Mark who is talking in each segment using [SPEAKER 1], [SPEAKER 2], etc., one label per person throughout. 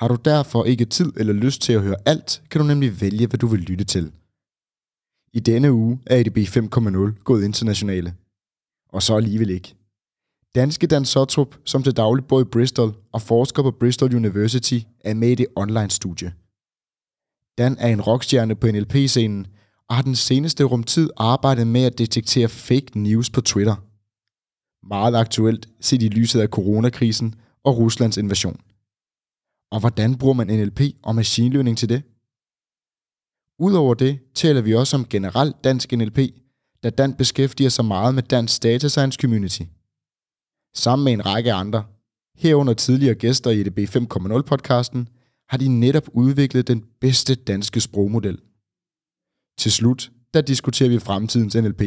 [SPEAKER 1] Har du derfor ikke tid eller lyst til at høre alt, kan du nemlig vælge, hvad du vil lytte til. I denne uge er ADB 5.0 gået internationale. Og så alligevel ikke. Danske Dan Sotrup, som til daglig bor i Bristol og forsker på Bristol University, er med i det online-studie. Dan er en rockstjerne på NLP-scenen og har den seneste rumtid arbejdet med at detektere fake news på Twitter. Meget aktuelt set i lyset af coronakrisen og Ruslands invasion. Og hvordan bruger man NLP og machine learning til det? Udover det taler vi også om generelt dansk NLP, da Dan beskæftiger sig meget med dansk data science community. Sammen med en række andre, herunder tidligere gæster i EDB 5.0 podcasten, har de netop udviklet den bedste danske sprogmodel. Til slut, der diskuterer vi fremtidens NLP.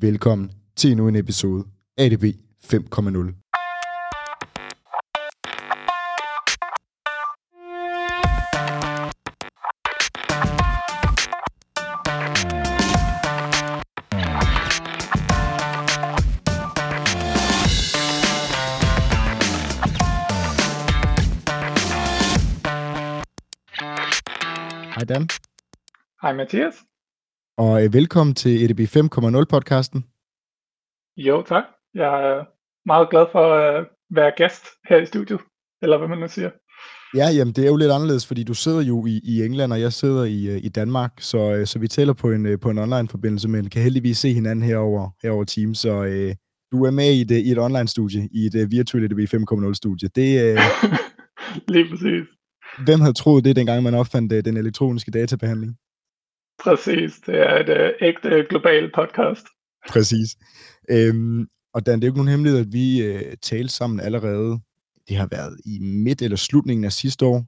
[SPEAKER 1] Velkommen til endnu en episode af ADB 5.0. Hej
[SPEAKER 2] Mathias.
[SPEAKER 1] og øh, velkommen til EDB 5.0 podcasten.
[SPEAKER 2] Jo, tak. Jeg er meget glad for at være gæst her i studiet, eller hvad man nu siger.
[SPEAKER 1] Ja, jamen det er jo lidt anderledes, fordi du sidder jo i, i England, og jeg sidder i, øh, i Danmark, så, øh, så vi taler på en, øh, på en online-forbindelse, men kan heldigvis se hinanden herover herover Teams, så øh, du er med i et, øh, i et online-studie, i et virtuelt EDB 5.0-studie. Det, øh,
[SPEAKER 2] Lige præcis.
[SPEAKER 1] hvem havde troet det, dengang man opfandt øh, den elektroniske databehandling?
[SPEAKER 2] Præcis. Det er et øh, ægte globalt podcast.
[SPEAKER 1] Præcis. Øhm, og Dan, det er jo ikke nogen hemmelighed, at vi øh, talte sammen allerede, det har været i midt eller slutningen af sidste år,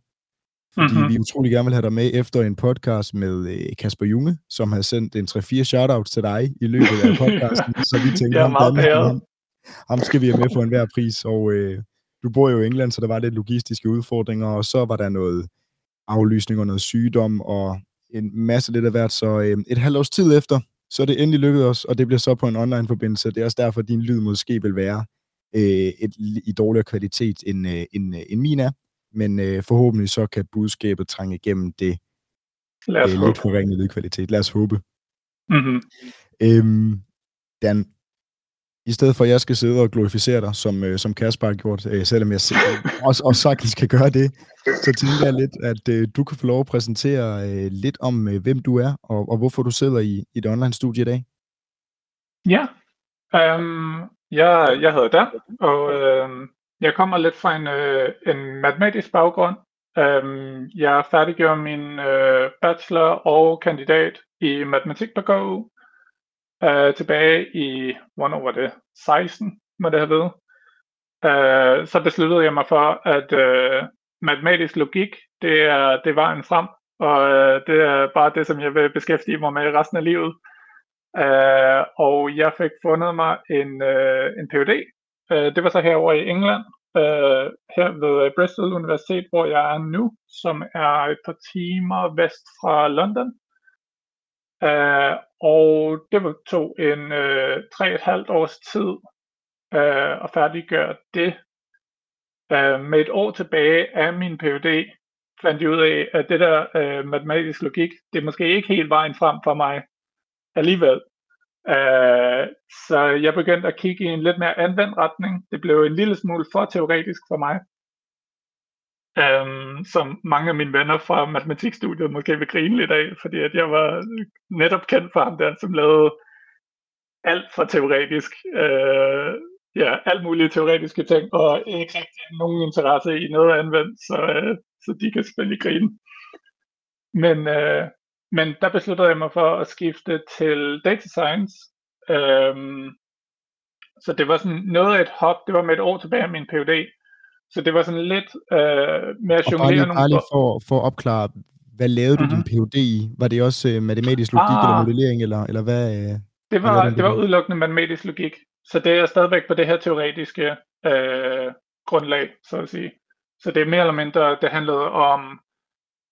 [SPEAKER 1] fordi
[SPEAKER 2] Mhm.
[SPEAKER 1] vi utrolig gerne vil have dig med efter en podcast med øh, Kasper Junge, som har sendt en 3-4 shoutouts til dig i løbet af podcasten, så vi tænkte, ham, Dan, ham, ham skal vi have med for enhver pris, og øh, du bor jo i England, så der var lidt logistiske udfordringer, og så var der noget aflysning og noget sygdom, og en masse lidt af hvert, så øh, et halvt års tid efter, så er det endelig lykkedes os, og det bliver så på en online-forbindelse. Det er også derfor, at din lyd måske vil være øh, et, i dårligere kvalitet, end, øh, end, øh, end min er. Men øh, forhåbentlig så kan budskabet trænge igennem det øh, lidt forringede lydkvalitet. Lad os håbe.
[SPEAKER 2] Mm-hmm.
[SPEAKER 1] Øhm, Dan, i stedet for at jeg skal sidde og glorificere dig, som, øh, som Kasper har gjort, øh, selvom jeg selv, også, også sagtens kan gøre det, så tænker jeg lidt, at øh, du kan få lov at præsentere øh, lidt om, øh, hvem du er, og, og hvorfor du sidder i, i et online-studie i dag.
[SPEAKER 2] Ja. Um, jeg, jeg hedder Dan, og øh, jeg kommer lidt fra en, øh, en matematisk baggrund. Um, jeg færdiggjorde min øh, bachelor og kandidat i matematik på KU øh, tilbage i, hvornår var det? 16 må det have været. Øh, så besluttede jeg mig for, at øh, matematisk logik, det er, det er vejen frem, og øh, det er bare det, som jeg vil beskæftige mig med resten af livet. Øh, og jeg fik fundet mig en, øh, en PhD. Øh, det var så herover i England, øh, her ved øh, Bristol Universitet, hvor jeg er nu, som er et par timer vest fra London. Øh, og det tog en øh, tre og et halvt års tid øh, at færdiggøre det. Øh, med et år tilbage af min PhD fandt jeg ud af, at det der øh, matematisk logik, det er måske ikke helt vejen frem for mig alligevel. Øh, så jeg begyndte at kigge i en lidt mere anvendt retning. Det blev en lille smule for teoretisk for mig. Øhm, som mange af mine venner fra matematikstudiet måske vil grine lidt af, fordi at jeg var netop kendt for ham der, som lavede alt for teoretisk. Øh, ja, alt mulige teoretiske ting, og ikke rigtig nogen interesse i noget anvendt, så, øh, så de kan selvfølgelig grine. Men, øh, men der besluttede jeg mig for at skifte til data science. Øhm, så det var sådan noget af et hop, det var med et år tilbage af min PhD, så det var sådan lidt øh, med at
[SPEAKER 1] jonglere nogle... Bare lige for, for at opklare, hvad lavede du mm-hmm. din Ph.D. i? Var det også øh, matematisk logik ah, eller modellering, eller, eller hvad? Øh,
[SPEAKER 2] det var, hvad det var udelukkende matematisk logik. Så det er stadigvæk på det her teoretiske øh, grundlag, så at sige. Så det er mere eller mindre, det handlede om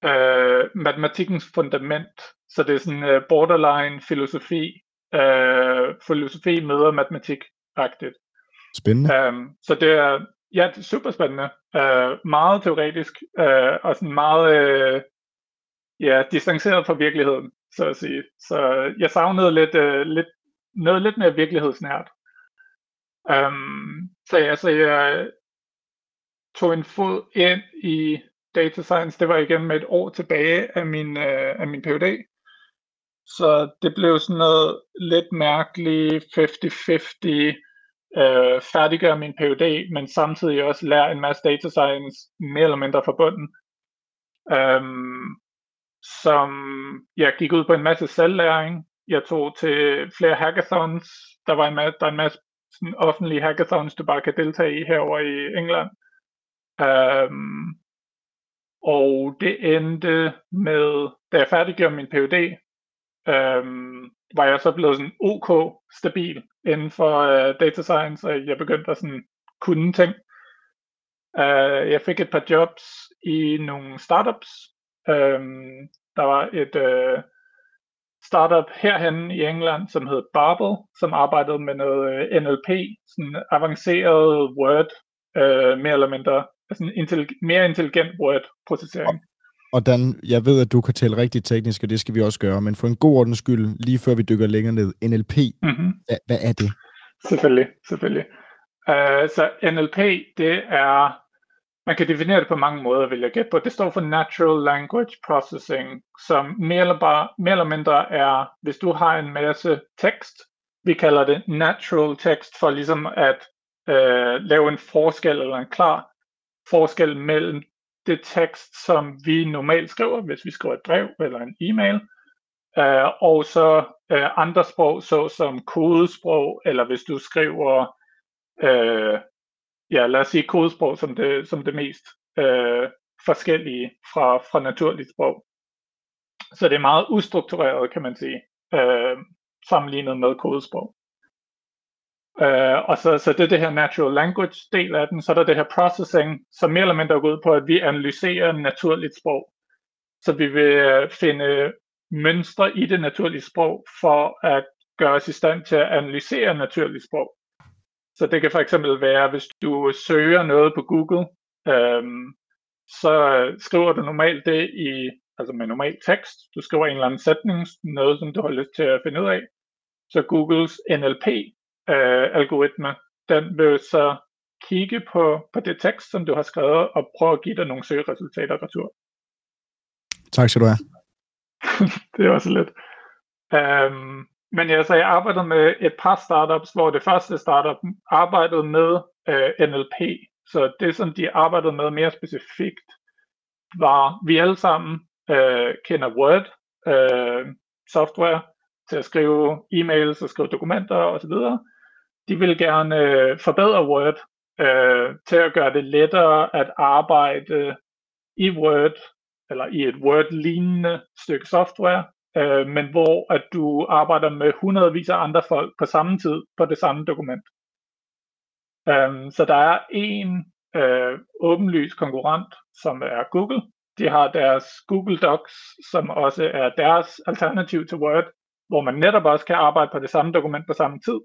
[SPEAKER 2] øh, matematikkens fundament. Så det er sådan øh, borderline filosofi, øh, filosofi møder matematik-agtigt.
[SPEAKER 1] Spændende. Um,
[SPEAKER 2] så det er, ja, det er super spændende. Uh, øh, meget teoretisk, uh, og sådan meget uh, ja, distanceret fra virkeligheden, så at sige. Så jeg savnede lidt, uh, lidt noget lidt mere virkelighedsnært. Um, så ja, så jeg tog en fod ind i data science, det var igen med et år tilbage af min, uh, af min PhD. Så det blev sådan noget lidt mærkeligt 50-50 øh, færdiggøre min PhD, men samtidig også lære en masse data science mere eller mindre fra bunden. Øhm, som jeg gik ud på en masse selvlæring. Jeg tog til flere hackathons. Der var en masse, der er en masse sådan offentlige hackathons, du bare kan deltage i herover i England. Øhm, og det endte med, da jeg færdiggjorde min PhD, øhm, var jeg så blevet sådan OK stabil inden for uh, data science, og jeg begyndte at sådan kunne ting. Uh, jeg fik et par jobs i nogle startups. Um, der var et uh, startup herhen i England, som hed Barbel, som arbejdede med noget NLP, sådan avanceret Word, uh, mere eller mindre, altså sådan intellig- mere intelligent Word-processering.
[SPEAKER 1] Og Dan, jeg ved, at du kan tale rigtig teknisk, og det skal vi også gøre, men for en god ordens skyld, lige før vi dykker længere ned, NLP, mm-hmm. hvad, hvad er det?
[SPEAKER 2] Selvfølgelig, selvfølgelig. Uh, så NLP, det er, man kan definere det på mange måder, vil jeg gætte på. Det står for Natural Language Processing, som mere eller, bare, mere eller mindre er, hvis du har en masse tekst, vi kalder det natural text, for ligesom at uh, lave en forskel eller en klar forskel mellem det tekst, som vi normalt skriver, hvis vi skriver et brev eller en e-mail, øh, og så øh, andre sprog, såsom kodesprog, eller hvis du skriver, øh, ja, lad os sige kodesprog som det, som det mest øh, forskellige fra, fra naturligt sprog. Så det er meget ustruktureret, kan man sige, øh, sammenlignet med kodesprog. Uh, og så, så det er det her natural language del af den, så er der det her processing, som mere eller mindre går ud på, at vi analyserer naturligt sprog. Så vi vil øh, finde mønstre i det naturlige sprog, for at gøre os i stand til at analysere naturligt sprog. Så det kan for eksempel være, hvis du søger noget på Google, øhm, så skriver du normalt det i, altså med normal tekst. Du skriver en eller anden sætning, noget som du har lyst til at finde ud af. Så Googles NLP øh, algoritme, den vil så kigge på, på det tekst, som du har skrevet, og prøve at give dig nogle søgeresultater retur.
[SPEAKER 1] Tak skal du have.
[SPEAKER 2] det er også lidt. Um, men ja, så jeg arbejdede med et par startups, hvor det første startup arbejdede med øh, NLP. Så det, som de arbejdede med mere specifikt, var, vi alle sammen uh, kender Word uh, software til at skrive e-mails og skrive dokumenter osv de vil gerne øh, forbedre Word øh, til at gøre det lettere at arbejde i Word, eller i et Word-lignende stykke software, øh, men hvor at du arbejder med hundredvis af andre folk på samme tid på det samme dokument. Um, så der er en øh, åbenlys konkurrent, som er Google. De har deres Google Docs, som også er deres alternativ til Word, hvor man netop også kan arbejde på det samme dokument på samme tid.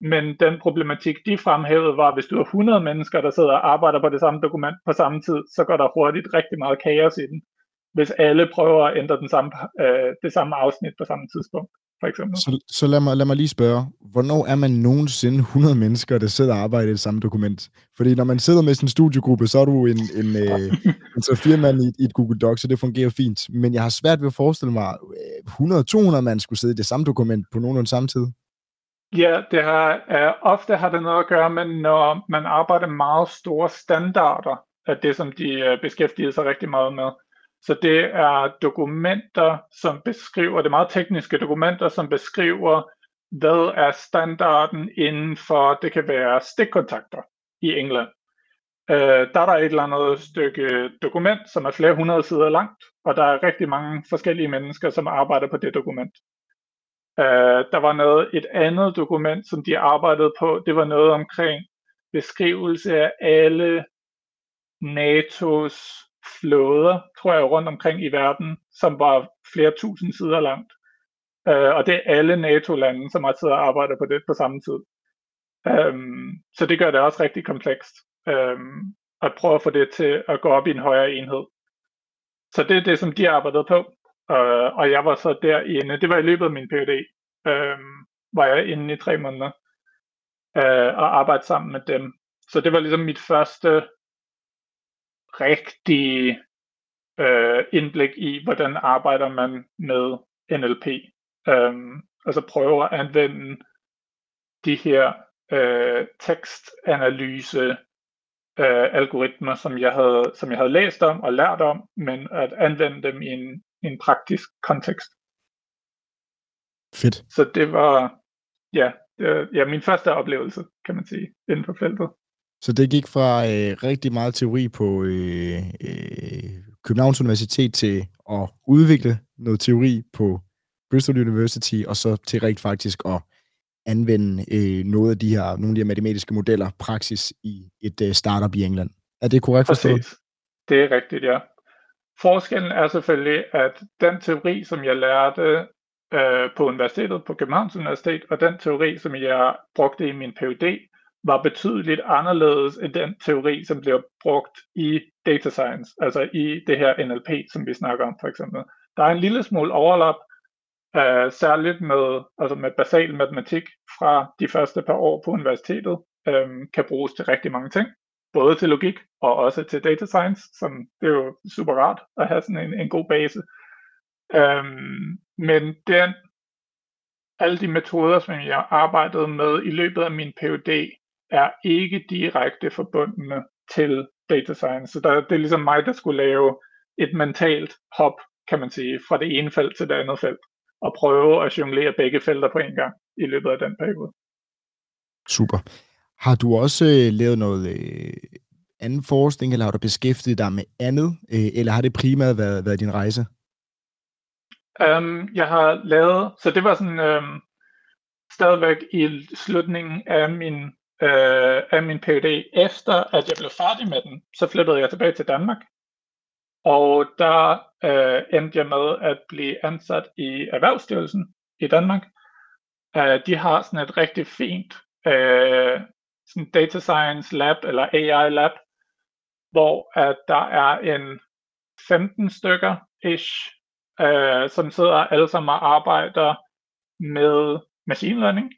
[SPEAKER 2] Men den problematik, de fremhævede, var, at hvis du har 100 mennesker, der sidder og arbejder på det samme dokument på samme tid, så går der hurtigt rigtig meget kaos i den, hvis alle prøver at ændre den samme, øh, det samme afsnit på samme tidspunkt, for eksempel.
[SPEAKER 1] Så, så lad, mig, lad mig lige spørge, hvornår er man nogensinde 100 mennesker, der sidder og arbejder i det samme dokument? Fordi når man sidder med en studiegruppe, så er du en, en, øh, en så fire mand i, i et Google Doc, så det fungerer fint. Men jeg har svært ved at forestille mig, at 100-200 mand skulle sidde i det samme dokument på nogenlunde samme tid.
[SPEAKER 2] Ja, det har, uh, ofte har det noget at gøre med, når man arbejder meget store standarder af det, som de uh, beskæftiger sig rigtig meget med. Så det er dokumenter, som beskriver, det er meget tekniske dokumenter, som beskriver, hvad er standarden inden for, det kan være stikkontakter i England. øh, der er der et eller andet stykke dokument, som er flere hundrede sider langt, og der er rigtig mange forskellige mennesker, som arbejder på det dokument. Øh, der var noget, et andet dokument, som de arbejdede på, det var noget omkring beskrivelse af alle NATO's flåder, tror jeg, rundt omkring i verden, som var flere tusind sider langt. Øh, og det er alle NATO-lande, som har siddet og arbejdet på det på samme tid. Um, så det gør det også rigtig komplekst um, at prøve at få det til at gå op i en højere enhed. Så det er det, som de arbejdede på, Øh, og jeg var så derinde. Det var i løbet af min PhD, øh, var jeg inde i tre måneder øh, og arbejdede sammen med dem. Så det var ligesom mit første rigtige øh, indblik i, hvordan arbejder man med NLP. Øh, altså prøve at anvende de her øh, tekstanalyse øh, algoritmer, som jeg, havde, som jeg havde læst om og lært om, men at anvende dem i en, i en praktisk kontekst.
[SPEAKER 1] Fedt.
[SPEAKER 2] Så det var ja, øh, ja, min første oplevelse, kan man sige, inden for feltet.
[SPEAKER 1] Så det gik fra øh, rigtig meget teori på øh, øh, Københavns Universitet til at udvikle noget teori på Bristol University, og så til rigt faktisk at anvende øh, noget af de her, nogle af de her matematiske modeller praksis i et øh, startup i England. Er det korrekt forstået?
[SPEAKER 2] Præcis. Det er rigtigt, ja. Forskellen er selvfølgelig, at den teori, som jeg lærte øh, på universitetet, på Københavns Universitet, og den teori, som jeg brugte i min PhD, var betydeligt anderledes end den teori, som bliver brugt i data science, altså i det her NLP, som vi snakker om for eksempel. Der er en lille smule overlap, øh, særligt med, altså med basal matematik fra de første par år på universitetet, øh, kan bruges til rigtig mange ting. Både til logik og også til data science, som det er jo super rart at have sådan en, en god base. Øhm, men den, alle de metoder, som jeg arbejdede med i løbet af min PhD, er ikke direkte forbundne til data science. Så der, det er ligesom mig, der skulle lave et mentalt hop, kan man sige, fra det ene felt til det andet felt og prøve at jonglere begge felter på en gang i løbet af den periode.
[SPEAKER 1] Super. Har du også øh, lavet noget øh, anden forskning, eller har du beskæftiget dig med andet, øh, eller har det primært været, været din rejse?
[SPEAKER 2] Um, jeg har lavet, så det var sådan um, stadigvæk i slutningen af min, uh, af min PhD. Efter at jeg blev færdig med den, så flyttede jeg tilbage til Danmark og der øh, endte jeg med at blive ansat i Erhvervsstyrelsen i Danmark. Uh, de har sådan et rigtig fint øh, sådan data science lab eller AI lab, hvor at der er en 15 stykker ish, øh, som sidder alle sammen og arbejder med machine learning.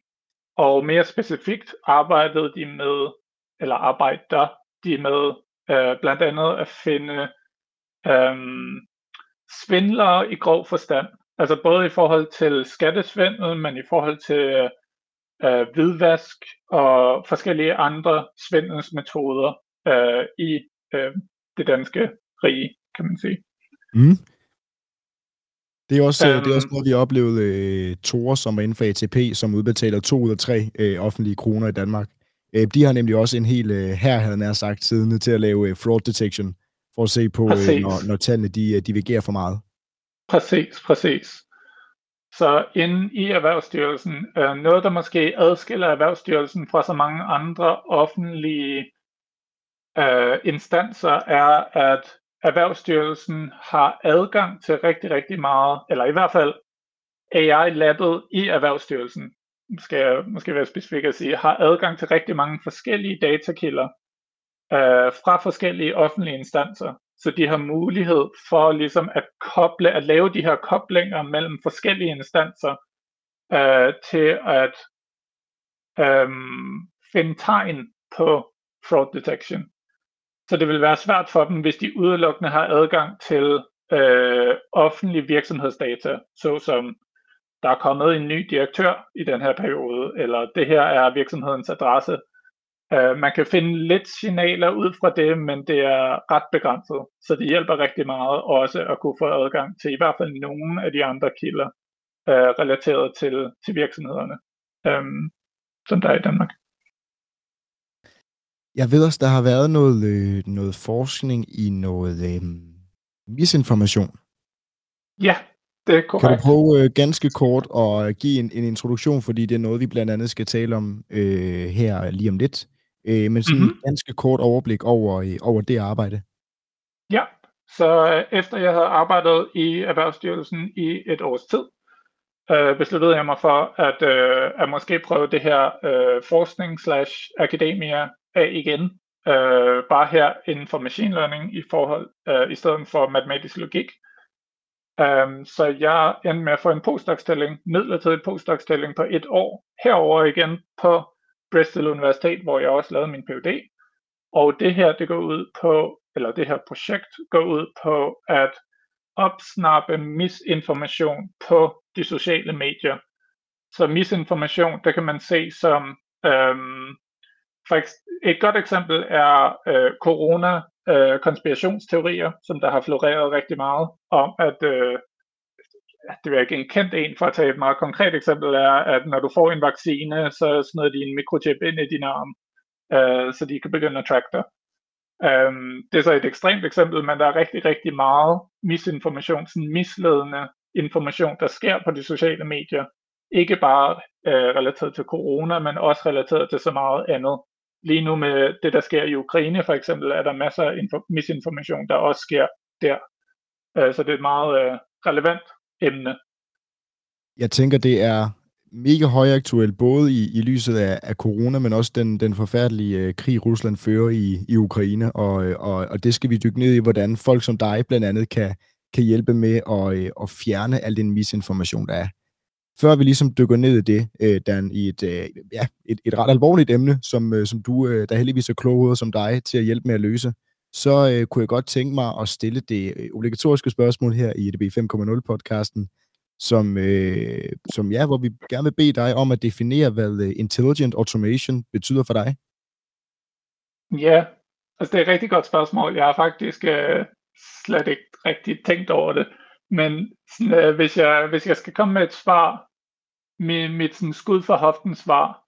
[SPEAKER 2] Og mere specifikt arbejdede de med, eller arbejder de med øh, blandt andet at finde øh, svindlere i grov forstand. Altså både i forhold til skattesvindel, men i forhold til øh, hvidvask og forskellige andre svindelsmetoder øh, i øh, det danske rige, kan man sige. Mm.
[SPEAKER 1] Det er også, um, det er også noget, vi har oplevet øh, Tor, som var inden for ATP, som udbetaler to ud af tre øh, offentlige kroner i Danmark. Øh, de har nemlig også en hel øh, her, havde jeg sagt, siddende til at lave øh, fraud detection for at se på, øh, når, når tallene de, øh, divergerer for meget.
[SPEAKER 2] Præcis, præcis. Så inde i Erhvervsstyrelsen, øh, noget der måske adskiller Erhvervsstyrelsen fra så mange andre offentlige øh, instanser, er, at Erhvervsstyrelsen har adgang til rigtig, rigtig meget, eller i hvert fald AI-labbet i Erhvervsstyrelsen, skal jeg måske være specifik at sige, har adgang til rigtig mange forskellige datakilder, øh, fra forskellige offentlige instanser. Så de har mulighed for ligesom at koble, at lave de her koblinger mellem forskellige instanser øh, til at øh, finde tegn på fraud detection. Så det vil være svært for dem, hvis de udelukkende har adgang til øh, offentlige virksomhedsdata, såsom der er kommet en ny direktør i den her periode, eller det her er virksomhedens adresse, Uh, man kan finde lidt signaler ud fra det, men det er ret begrænset. Så det hjælper rigtig meget også at kunne få adgang til i hvert fald nogle af de andre kilder uh, relateret til, til virksomhederne, um, som der er i Danmark.
[SPEAKER 1] Jeg ved også, der har været noget, øh, noget forskning i noget øh, misinformation.
[SPEAKER 2] Ja, det er korrekt.
[SPEAKER 1] Kan du prøve øh, ganske kort at give en, en introduktion, fordi det er noget, vi blandt andet skal tale om øh, her lige om lidt. Øh, men sådan mm-hmm. en ganske kort overblik over, øh, over det arbejde.
[SPEAKER 2] Ja, så øh, efter jeg havde arbejdet i Erhvervsstyrelsen i et års tid, øh, besluttede jeg mig for at, øh, at måske prøve det her øh, forskning slash akademia af igen. Øh, bare her inden for machine learning i forhold øh, i stedet for matematisk logik. Um, så jeg endte med at få en postdoc-stilling, midlertidig postdoc-stilling på et år, herover igen på Bristol Universitet, hvor jeg også lavede min PhD. Og det her, det går ud på, eller det her projekt går ud på at opsnappe misinformation på de sociale medier. Så misinformation, der kan man se som, øhm, for et godt eksempel er øh, corona øh, konspirationsteorier, som der har floreret rigtig meget om, at øh, det er ikke en kendt en, for at tage et meget konkret eksempel, er, at når du får en vaccine, så smider de en mikrochip ind i din arm, øh, så de kan begynde at track dig. Um, det er så et ekstremt eksempel, men der er rigtig, rigtig meget misinformation, sådan misledende information, der sker på de sociale medier. Ikke bare uh, relateret til corona, men også relateret til så meget andet. Lige nu med det, der sker i Ukraine for eksempel, er der masser af misinformation, der også sker der. Uh, så det er et meget uh, relevant emne.
[SPEAKER 1] Jeg tænker, det er mega højaktuelt, både i, i lyset af, af corona, men også den, den forfærdelige øh, krig, Rusland fører i, i Ukraine, og, øh, og, og det skal vi dykke ned i, hvordan folk som dig blandt andet kan, kan hjælpe med at, øh, at fjerne al den misinformation, der er. Før vi ligesom dykker ned i det, øh, Dan, i et, øh, ja, et, et ret alvorligt emne, som, øh, som du, øh, der heldigvis er kloge som dig, til at hjælpe med at løse, så øh, kunne jeg godt tænke mig at stille det øh, obligatoriske spørgsmål her i EDB 5.0-podcasten som, øh, som ja, hvor vi gerne vil bede dig om at definere, hvad øh, intelligent automation betyder for dig.
[SPEAKER 2] Ja, altså det er et rigtig godt spørgsmål. Jeg har faktisk øh, slet ikke rigtig tænkt over det. Men sådan, øh, hvis, jeg, hvis jeg skal komme med et svar, mit, mit sådan, skud for hoften svar,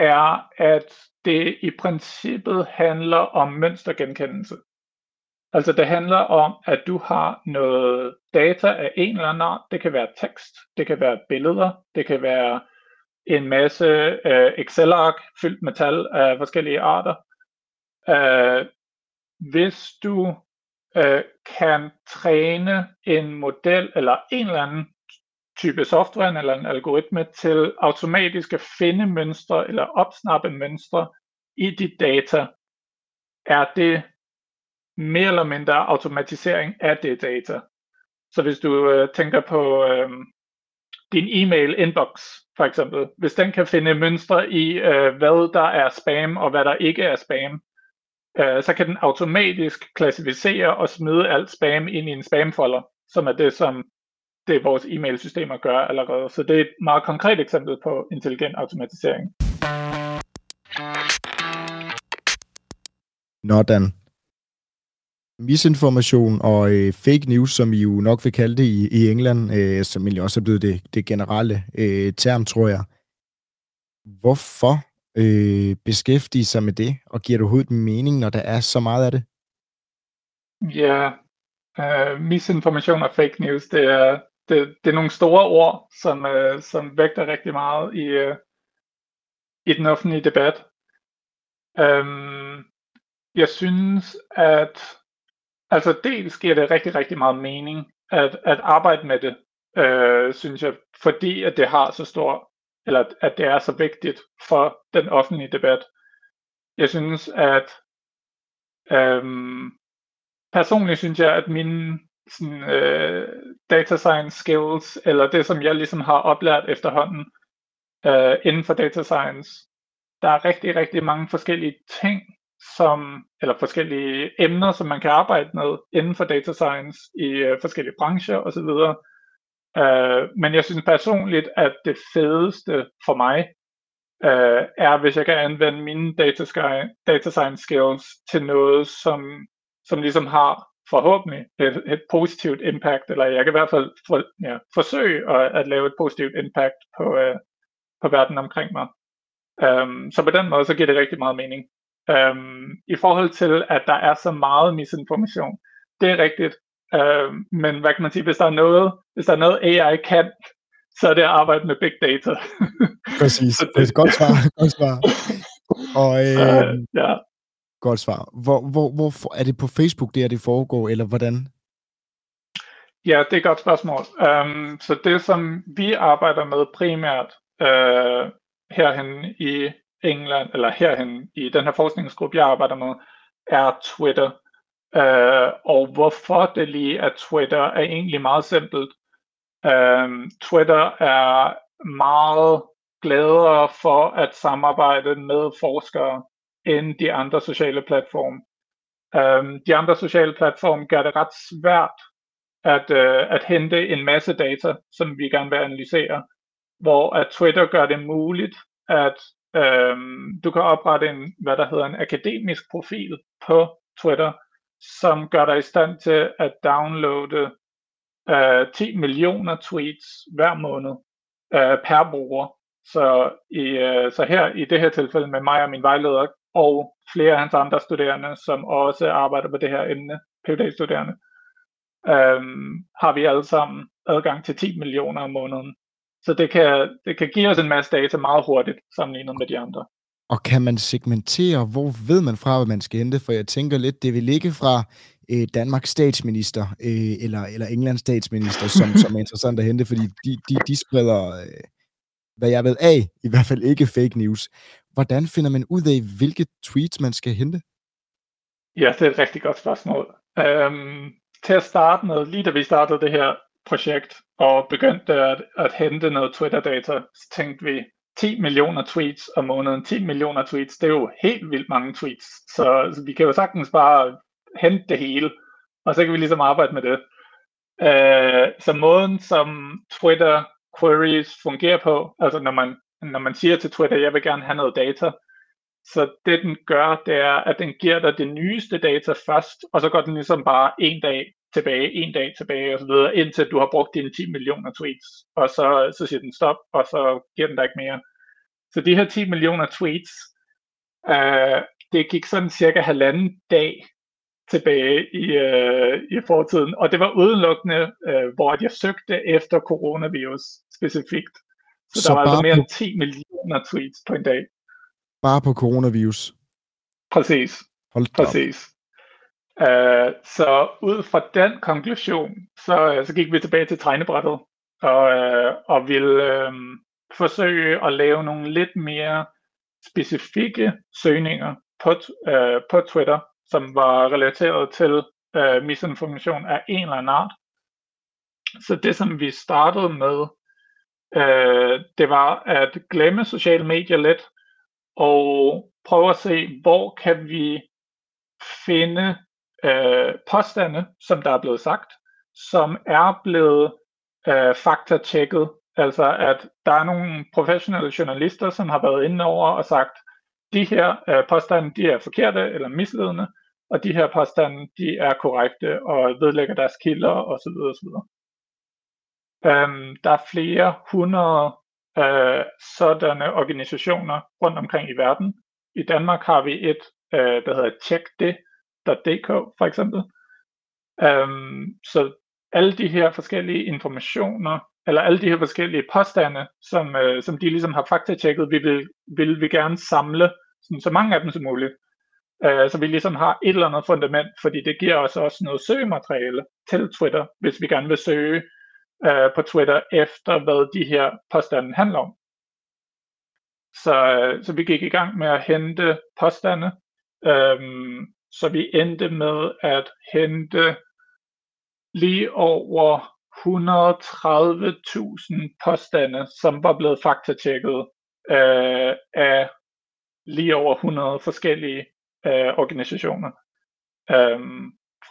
[SPEAKER 2] er, at det i princippet handler om mønstergenkendelse. Altså det handler om, at du har noget data af en eller anden art. Det kan være tekst, det kan være billeder, det kan være en masse øh, Excel-ark fyldt med tal af forskellige arter. Øh, hvis du øh, kan træne en model eller en eller anden type software eller en algoritme til automatisk at finde mønstre eller opsnappe mønstre i dit data, er det mere eller mindre automatisering af det data. Så hvis du øh, tænker på øh, din e-mail inbox for eksempel, hvis den kan finde mønstre i, øh, hvad der er spam og hvad der ikke er spam, øh, så kan den automatisk klassificere og smide alt spam ind i en spamfolder, som er det, som det vores e-mail-systemer gør allerede. Så det er et meget konkret eksempel på intelligent automatisering.
[SPEAKER 1] Nå, Dan misinformation og øh, fake news, som I jo nok vil kalde det i, i England, øh, som egentlig også er blevet det, det generelle øh, term, tror jeg. Hvorfor øh, beskæftige sig med det, og giver det overhovedet mening, når der er så meget af det?
[SPEAKER 2] Ja, øh, misinformation og fake news, det er, det, det er nogle store ord, som, øh, som vægter rigtig meget i, øh, i den offentlige debat. Øhm, jeg synes, at Altså dels giver det rigtig, rigtig meget mening at, at arbejde med det, øh, synes jeg, fordi at det har så stor, eller at det er så vigtigt for den offentlige debat. Jeg synes, at øhm, personligt synes jeg, at mine sådan, øh, data science skills, eller det, som jeg ligesom har oplært efterhånden øh, inden for data science, der er rigtig, rigtig mange forskellige ting, som, eller forskellige emner, som man kan arbejde med inden for data science i øh, forskellige brancher osv. Øh, men jeg synes personligt, at det fedeste for mig øh, er, hvis jeg kan anvende mine data, sky, data science skills til noget, som, som ligesom har forhåbentlig et, et positivt impact, eller jeg kan i hvert fald for, ja, forsøge at, at lave et positivt impact på, uh, på verden omkring mig. Um, så på den måde, så giver det rigtig meget mening Øhm, I forhold til, at der er så meget misinformation, det er rigtigt. Øhm, men hvad kan man sige, hvis der er noget, hvis der er noget AI kan, så er det at arbejde med big data.
[SPEAKER 1] Præcis. det, det er et godt svar. godt svar. Og, øh, uh, ja. Godt svar. Hvor, hvor, hvor, er det på Facebook, det er det foregår, eller hvordan?
[SPEAKER 2] Ja, det er et godt spørgsmål. Um, så det, som vi arbejder med primært uh, herhen i England, eller herhen i den her forskningsgruppe, jeg arbejder med, er Twitter. Uh, og hvorfor det lige er Twitter, er egentlig meget simpelt. Um, Twitter er meget gladere for at samarbejde med forskere end de andre sociale platforme. Um, de andre sociale platforme gør det ret svært at, uh, at hente en masse data, som vi gerne vil analysere, hvor at Twitter gør det muligt, at um, du kan oprette en, hvad der hedder en akademisk profil på Twitter, som gør dig i stand til at downloade øh, uh, 10 millioner tweets hver måned uh, per bruger. Så, i, uh, så her i det her tilfælde med mig og min vejleder og flere af hans andre studerende, som også arbejder på det her emne, PhD-studerende, øhm, har vi alle sammen adgang til 10 millioner om måneden. Så det kan, det kan give os en masse data meget hurtigt sammenlignet med de andre.
[SPEAKER 1] Og kan man segmentere, hvor ved man fra, hvad man skal hente? For jeg tænker lidt, det vil ligge fra øh, Danmarks statsminister øh, eller, eller Englands statsminister, som, som er interessant at hente, fordi de, de, de spreder, øh, hvad jeg ved af, i hvert fald ikke fake news. Hvordan finder man ud af, hvilke tweets man skal hente?
[SPEAKER 2] Ja, det er et rigtig godt spørgsmål. Øhm, til at starte med, lige da vi startede det her projekt og begyndte at, at hente noget Twitter-data, så tænkte vi, 10 millioner tweets om måneden. 10 millioner tweets, det er jo helt vildt mange tweets. Så, så vi kan jo sagtens bare hente det hele, og så kan vi ligesom arbejde med det. Øh, så måden, som Twitter queries fungerer på, altså når man når man siger til Twitter, jeg vil gerne have noget data, så det den gør, det er, at den giver dig det nyeste data først, og så går den ligesom bare en dag tilbage, en dag tilbage og så videre, indtil du har brugt dine 10 millioner tweets, og så, så siger den stop, og så giver den dig ikke mere. Så de her 10 millioner tweets, øh, det gik sådan cirka halvanden dag tilbage i, øh, i fortiden, og det var udelukkende, øh, hvor jeg søgte efter coronavirus specifikt. Så, så der var altså mere end 10 millioner tweets på en dag.
[SPEAKER 1] Bare på coronavirus?
[SPEAKER 2] Præcis. Hold Præcis. Uh, så ud fra den konklusion, så, øh, så gik vi tilbage til tegnebrættet og, uh, og ville uh, forsøge at lave nogle lidt mere specifikke søgninger på, uh, på Twitter, som var relateret til uh, misinformation af en eller anden art. Så det, som vi startede med, øh, det var at glemme sociale medier lidt, og prøve at se, hvor kan vi finde øh, påstande, som der er blevet sagt, som er blevet øh, faktatjekket. Altså at der er nogle professionelle journalister, som har været inde over og sagt, de her øh, påstande, de er forkerte eller misledende, og de her påstande, de er korrekte og vedlægger deres kilder osv. osv. Øhm, der er flere hundrede øh, sådanne organisationer rundt omkring i verden. I Danmark har vi et, øh, der hedder checkde.dk for eksempel. Øhm, så alle de her forskellige informationer, eller alle de her forskellige påstande, som, øh, som de ligesom har faktatjekket, vi vil, vil vi gerne samle sådan, så mange af dem som muligt. Øh, så vi ligesom har et eller andet fundament, fordi det giver os også noget søgemateriale til Twitter, hvis vi gerne vil søge øh, på Twitter efter, hvad de her påstande handler om. Så, øh, så vi gik i gang med at hente påstande, øhm, så vi endte med at hente lige over 130.000 påstande, som var blevet faktatjekket øh, af lige over 100 forskellige øh, organisationer øh,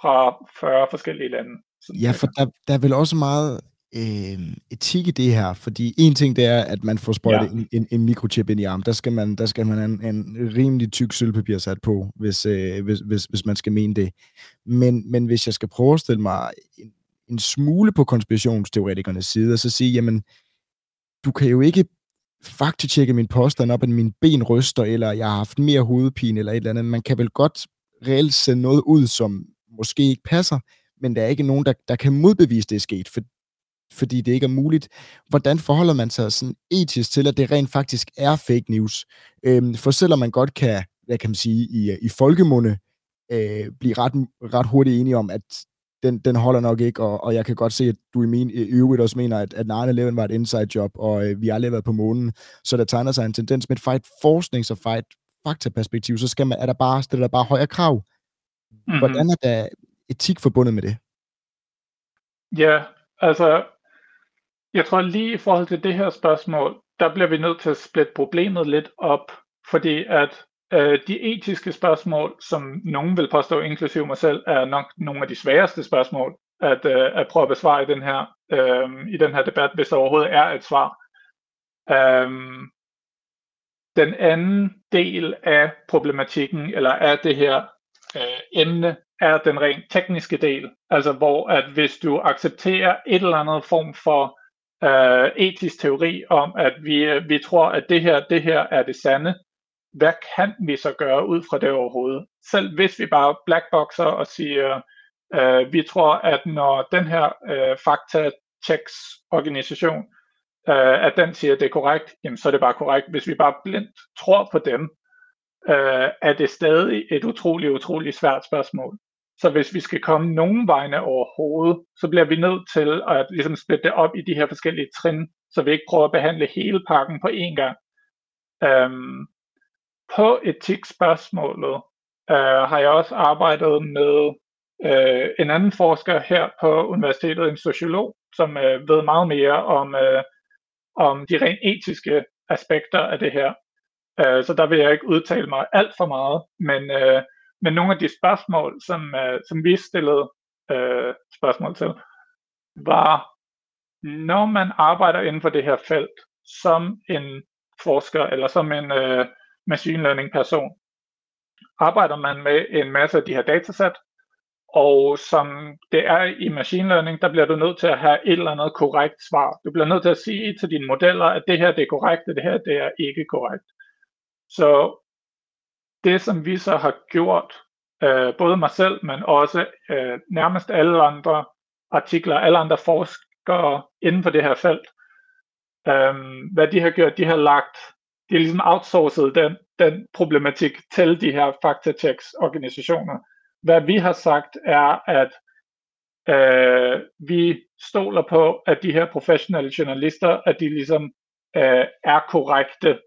[SPEAKER 2] fra 40 forskellige lande.
[SPEAKER 1] Ja, for der, der er vel også meget øh, etik i det her, fordi en ting det er, at man får sprøjtet ja. en, en, en mikrochip ind i armen. Der skal man, der skal man have en, en rimelig tyk sølvpapir sat på, hvis, øh, hvis, hvis, hvis man skal mene det. Men, men hvis jeg skal prøve at stille mig en, en smule på konspirationsteoretikernes side, og så sige, jamen, du kan jo ikke faktatjekke min påstand op, at min ben ryster, eller jeg har haft mere hovedpine, eller et eller andet. Man kan vel godt reelt sende noget ud, som måske ikke passer, men der er ikke nogen, der, der kan modbevise, det er sket, for, fordi det ikke er muligt. Hvordan forholder man sig sådan etisk til, at det rent faktisk er fake news? Øhm, for selvom man godt kan, hvad kan man sige, i, i folkemunde øh, blive ret, ret hurtigt enige om, at den, den holder nok ikke, og, og jeg kan godt se, at du i min i øvrigt også mener, at, at 9-11 var et inside job, og øh, vi har aldrig været på månen, så der tegner sig en tendens med et fight forsknings- og fight faktaperspektiv, så skal man, er der bare, stiller der bare højere krav. Mm-hmm. Hvordan er der etik forbundet med det?
[SPEAKER 2] Ja, altså, jeg tror lige i forhold til det her spørgsmål, der bliver vi nødt til at splitte problemet lidt op, fordi at øh, de etiske spørgsmål, som nogen vil påstå, inklusive mig selv, er nok nogle af de sværeste spørgsmål at, øh, at prøve at besvare i den her, øh, i den her debat, hvis der overhovedet er et svar. Øh, den anden del af problematikken, eller af det her øh, emne, er den rent tekniske del. Altså hvor at hvis du accepterer et eller andet form for øh, etisk teori om, at vi, øh, vi tror, at det her, det her er det sande, hvad kan vi så gøre ud fra det overhovedet? Selv hvis vi bare blackboxer og siger, øh, vi tror, at når den her øh, fakta-checks organisation, øh, at den siger, at det er korrekt, jamen så er det bare korrekt. Hvis vi bare blindt tror på dem, øh, er det stadig et utroligt, utroligt svært spørgsmål. Så hvis vi skal komme nogen vegne overhovedet, så bliver vi nødt til at ligesom splitte det op i de her forskellige trin, så vi ikke prøver at behandle hele pakken på én gang. Øhm, på etikspørgsmålet øh, har jeg også arbejdet med øh, en anden forsker her på universitetet, en sociolog, som øh, ved meget mere om, øh, om de rent etiske aspekter af det her. Øh, så der vil jeg ikke udtale mig alt for meget, men, øh, men nogle af de spørgsmål, som, øh, som vi stillede øh, spørgsmål til, var, når man arbejder inden for det her felt som en forsker eller som en øh, machine learning person, arbejder man med en masse af de her datasæt, og som det er i machine learning, der bliver du nødt til at have et eller andet korrekt svar. Du bliver nødt til at sige til dine modeller, at det her det er korrekt, og det her det er ikke korrekt. Så det, som vi så har gjort, øh, både mig selv, men også øh, nærmest alle andre artikler, alle andre forskere inden for det her felt, øh, hvad de har gjort, de har lagt de har ligesom outsourcet den, den problematik til de her faktachecks organisationer. Hvad vi har sagt er, at øh, vi stoler på, at de her professionelle journalister, at de ligesom øh, er korrekte,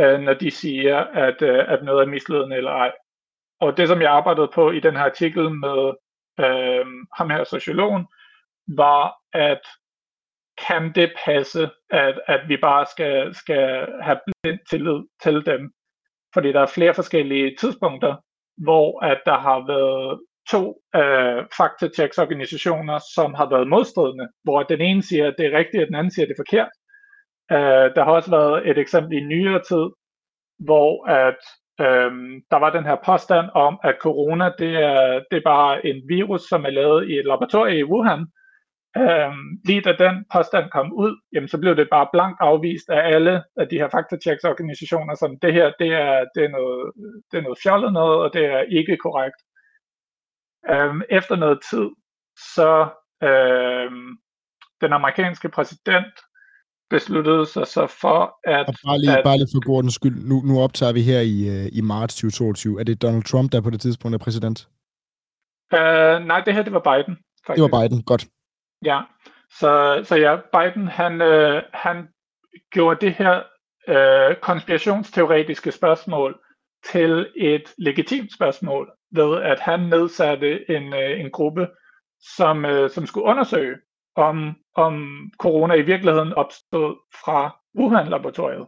[SPEAKER 2] øh, når de siger, at, øh, at noget er misledende eller ej. Og det, som jeg arbejdede på i den her artikel med øh, ham her sociologen, var at kan det passe, at, at vi bare skal, skal have blind tillid til dem? Fordi der er flere forskellige tidspunkter, hvor at der har været to øh, faktatjeks organisationer, som har været modstridende, hvor den ene siger, at det er rigtigt, og den anden siger, at det er forkert. Øh, der har også været et eksempel i nyere tid, hvor at øh, der var den her påstand om, at corona det er, det er bare en virus, som er lavet i et laboratorium i Wuhan, Øhm, lige da den påstand kom ud, jamen, så blev det bare blankt afvist af alle af de her faktatjeksorganisationer, som det her, det er, det er, noget, det er noget fjollet noget, og det er ikke korrekt. Øhm, efter noget tid, så øhm, den amerikanske præsident besluttede sig så for, at...
[SPEAKER 1] Og bare lige,
[SPEAKER 2] at,
[SPEAKER 1] bare lige for Gordons skyld, nu, nu optager vi her i, øh, i marts 2022. Er det Donald Trump, der på det tidspunkt er præsident?
[SPEAKER 2] Øh, nej, det her det var Biden.
[SPEAKER 1] Faktisk. Det var Biden, godt.
[SPEAKER 2] Ja, så, så ja, Biden han, øh, han gjorde det her øh, konspirationsteoretiske spørgsmål til et legitimt spørgsmål ved at han nedsatte en, øh, en gruppe, som, øh, som skulle undersøge, om, om corona i virkeligheden opstod fra Wuhan-laboratoriet.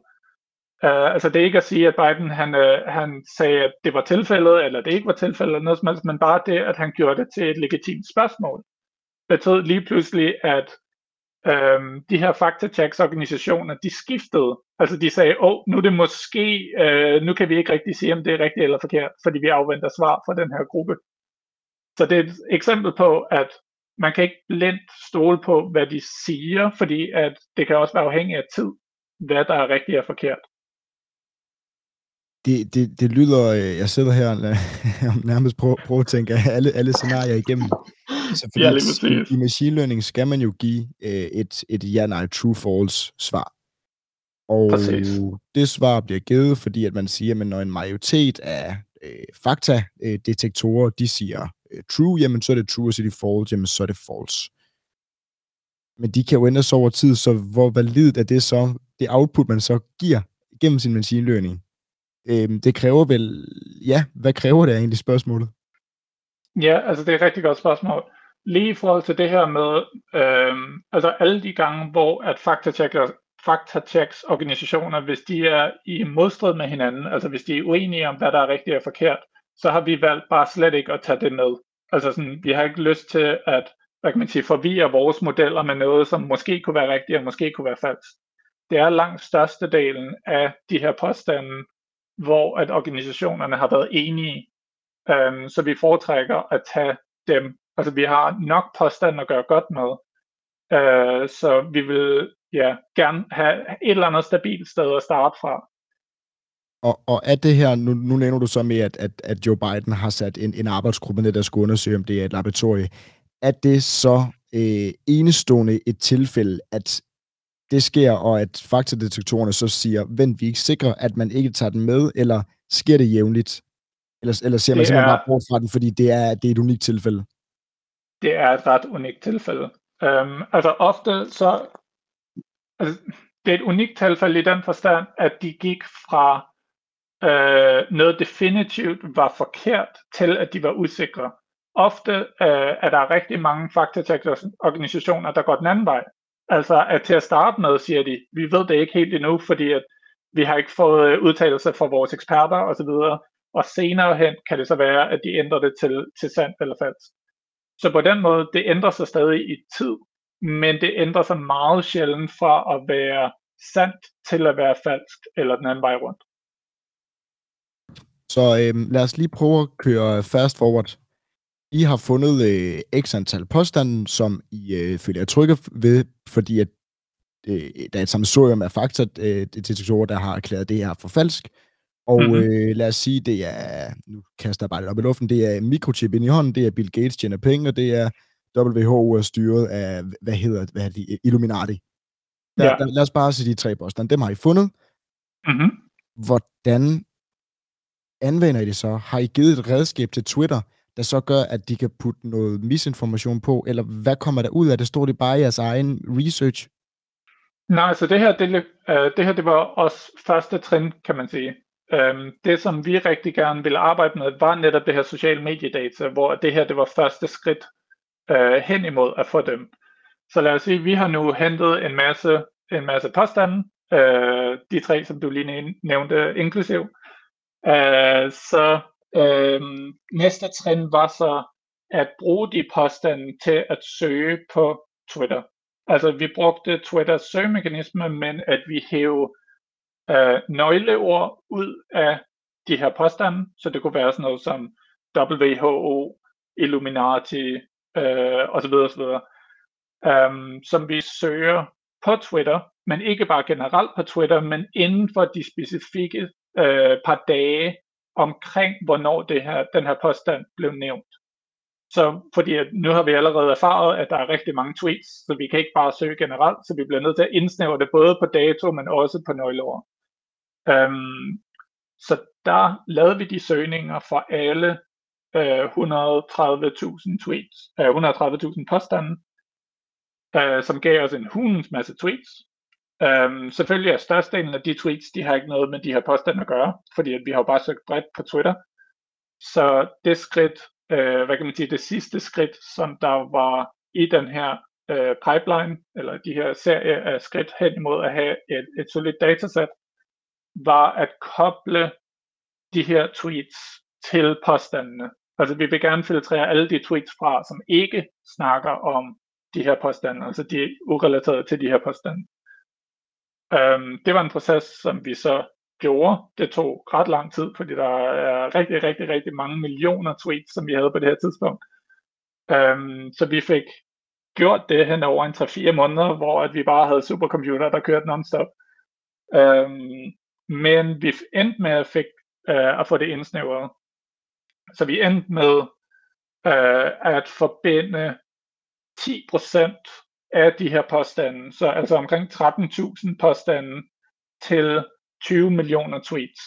[SPEAKER 2] Uh, altså det er ikke at sige, at Biden han, uh, han sagde, at det var tilfældet, eller det ikke var tilfældet, eller noget som helst, men bare det, at han gjorde det til et legitimt spørgsmål betød lige pludselig, at øhm, de her fact-checks-organisationer, de skiftede. Altså de sagde, åh, oh, nu er det måske, øh, nu kan vi ikke rigtig sige, om det er rigtigt eller forkert, fordi vi afventer svar fra den her gruppe. Så det er et eksempel på, at man kan ikke blindt stole på, hvad de siger, fordi at det kan også være afhængigt af tid. hvad der er rigtigt og forkert.
[SPEAKER 1] Det, det, det lyder, øh, jeg sidder her og nærmest prøver, prøver at tænke alle, alle scenarier igennem.
[SPEAKER 2] Så ja, lige
[SPEAKER 1] i, i machine learning skal man jo give øh, et, et ja-nej, true-false svar. Og Præcis. det svar bliver givet, fordi at man siger, at når en majoritet af øh, fakta-detektorer, øh, de siger øh, true, jamen så er det true, og så de det false, jamen så er det false. Men de kan jo ændres over tid, så hvor validt er det så, det output, man så giver gennem sin machine learning? Øh, det kræver vel, ja, hvad kræver det egentlig spørgsmålet?
[SPEAKER 2] Ja, altså det er et rigtig godt spørgsmål. Lige i forhold til det her med, øh, altså alle de gange, hvor at faktatjekker faktachecks organisationer, hvis de er i modstrid med hinanden, altså hvis de er uenige om, hvad der er rigtigt og forkert, så har vi valgt bare slet ikke at tage det med. Altså sådan, vi har ikke lyst til at, hvad kan man sige, forvirre vores modeller med noget, som måske kunne være rigtigt og måske kunne være falsk. Det er langt størstedelen af de her påstande, hvor at organisationerne har været enige. øhm, så vi foretrækker at tage dem. Altså vi har nok påstande at gøre godt med. øh, så vi vil ja, gerne have et eller andet stabilt sted at starte fra.
[SPEAKER 1] Og, og er det her, nu, nu nævner du så med, at, at, at Joe Biden har sat en, en arbejdsgruppe ned, der skal undersøge, om det er et laboratorie. Er det så øh, enestående et tilfælde, at det sker, og at faktadetektorerne så siger, vent, vi ikke sikre, at man ikke tager den med, eller sker det jævnligt? Eller, eller ser man det simpelthen er, bare bort fra den, fordi det er, det er et unikt tilfælde?
[SPEAKER 2] Det er et ret unikt tilfælde. Um, altså ofte så altså, det er et unikt tilfælde i den forstand, at de gik fra øh, noget definitivt var forkert til, at de var usikre. Ofte øh, er der rigtig mange faktatjek-organisationer, der går den anden vej. Altså at til at starte med siger de, vi ved det ikke helt endnu, fordi at vi har ikke fået øh, udtalelser fra vores eksperter osv., og senere hen kan det så være, at de ændrer det til, til sandt eller falsk. Så på den måde, det ændrer sig stadig i tid men det ændrer sig meget sjældent fra at være sandt til at være falsk, eller den anden vej rundt.
[SPEAKER 1] Så øh, lad os lige prøve at køre fast forward. I har fundet øh, x antal påstande, som I øh, føler jer trygge ved, fordi at, øh, der er et sammensurium af faktordetektorer, øh, der har erklæret det her for falsk. Og mm-hmm. øh, lad os sige, det er, nu kaster jeg bare lidt op i luften, det er mikrochip ind i hånden, det er Bill Gates tjener penge, og det er WHO er styret af, hvad hedder hvad er det, Illuminati. Der, ja. der, lad os bare se de tre påstande. Dem har I fundet.
[SPEAKER 2] Mm-hmm.
[SPEAKER 1] Hvordan anvender I det så? Har I givet et redskab til Twitter, der så gør, at de kan putte noget misinformation på, eller hvad kommer der ud af det? Står det bare i jeres egen research?
[SPEAKER 2] Nej, så det her, det, uh, det her, det var også første trin, kan man sige. Um, det, som vi rigtig gerne ville arbejde med, var netop det her social mediedata, hvor det her, det var første skridt øh, hen imod at få dem. Så lad os sige, vi har nu hentet en masse, en masse påstande, øh, de tre, som du lige nævnte, inklusiv. Øh, så øh, næste trin var så at bruge de påstande til at søge på Twitter. Altså vi brugte Twitters søgemekanisme, men at vi hævde øh, nøgleord ud af de her påstande, så det kunne være sådan noget som WHO, Illuminati, øh, osv. osv. Um, som vi søger på Twitter, men ikke bare generelt på Twitter, men inden for de specifikke øh, par dage omkring, hvornår det her, den her påstand blev nævnt. Så fordi at nu har vi allerede erfaret, at der er rigtig mange tweets, så vi kan ikke bare søge generelt, så vi bliver nødt til at indsnævre det både på dato, men også på nøgleord. Um, så der lavede vi de søgninger for alle Øh, 130.000 tweets, øh, 130.000 påstande, øh, som gav os en hundens masse tweets. Um, selvfølgelig er størstedelen af de tweets, de har ikke noget med de her påstande at gøre, fordi at vi har jo bare søgt bredt på Twitter. Så det skridt, øh, hvad kan man sige, det sidste skridt, som der var i den her øh, pipeline, eller de her serie af skridt hen imod at have et, et solidt datasæt, var at koble de her tweets til påstandene. Altså vi vil gerne filtrere alle de tweets fra, som ikke snakker om de her påstande, altså de er urelaterede til de her påstande. Um, det var en proces, som vi så gjorde. Det tog ret lang tid, fordi der er rigtig, rigtig, rigtig mange millioner tweets, som vi havde på det her tidspunkt. Um, så vi fik gjort det hen over en 3-4 måneder, hvor at vi bare havde supercomputer, der kørte non-stop. Øhm, men vi endte med at, fik, øh, at få det indsnævret. Så vi endte med øh, at forbinde 10% af de her påstande, så altså omkring 13.000 påstande til 20 millioner tweets.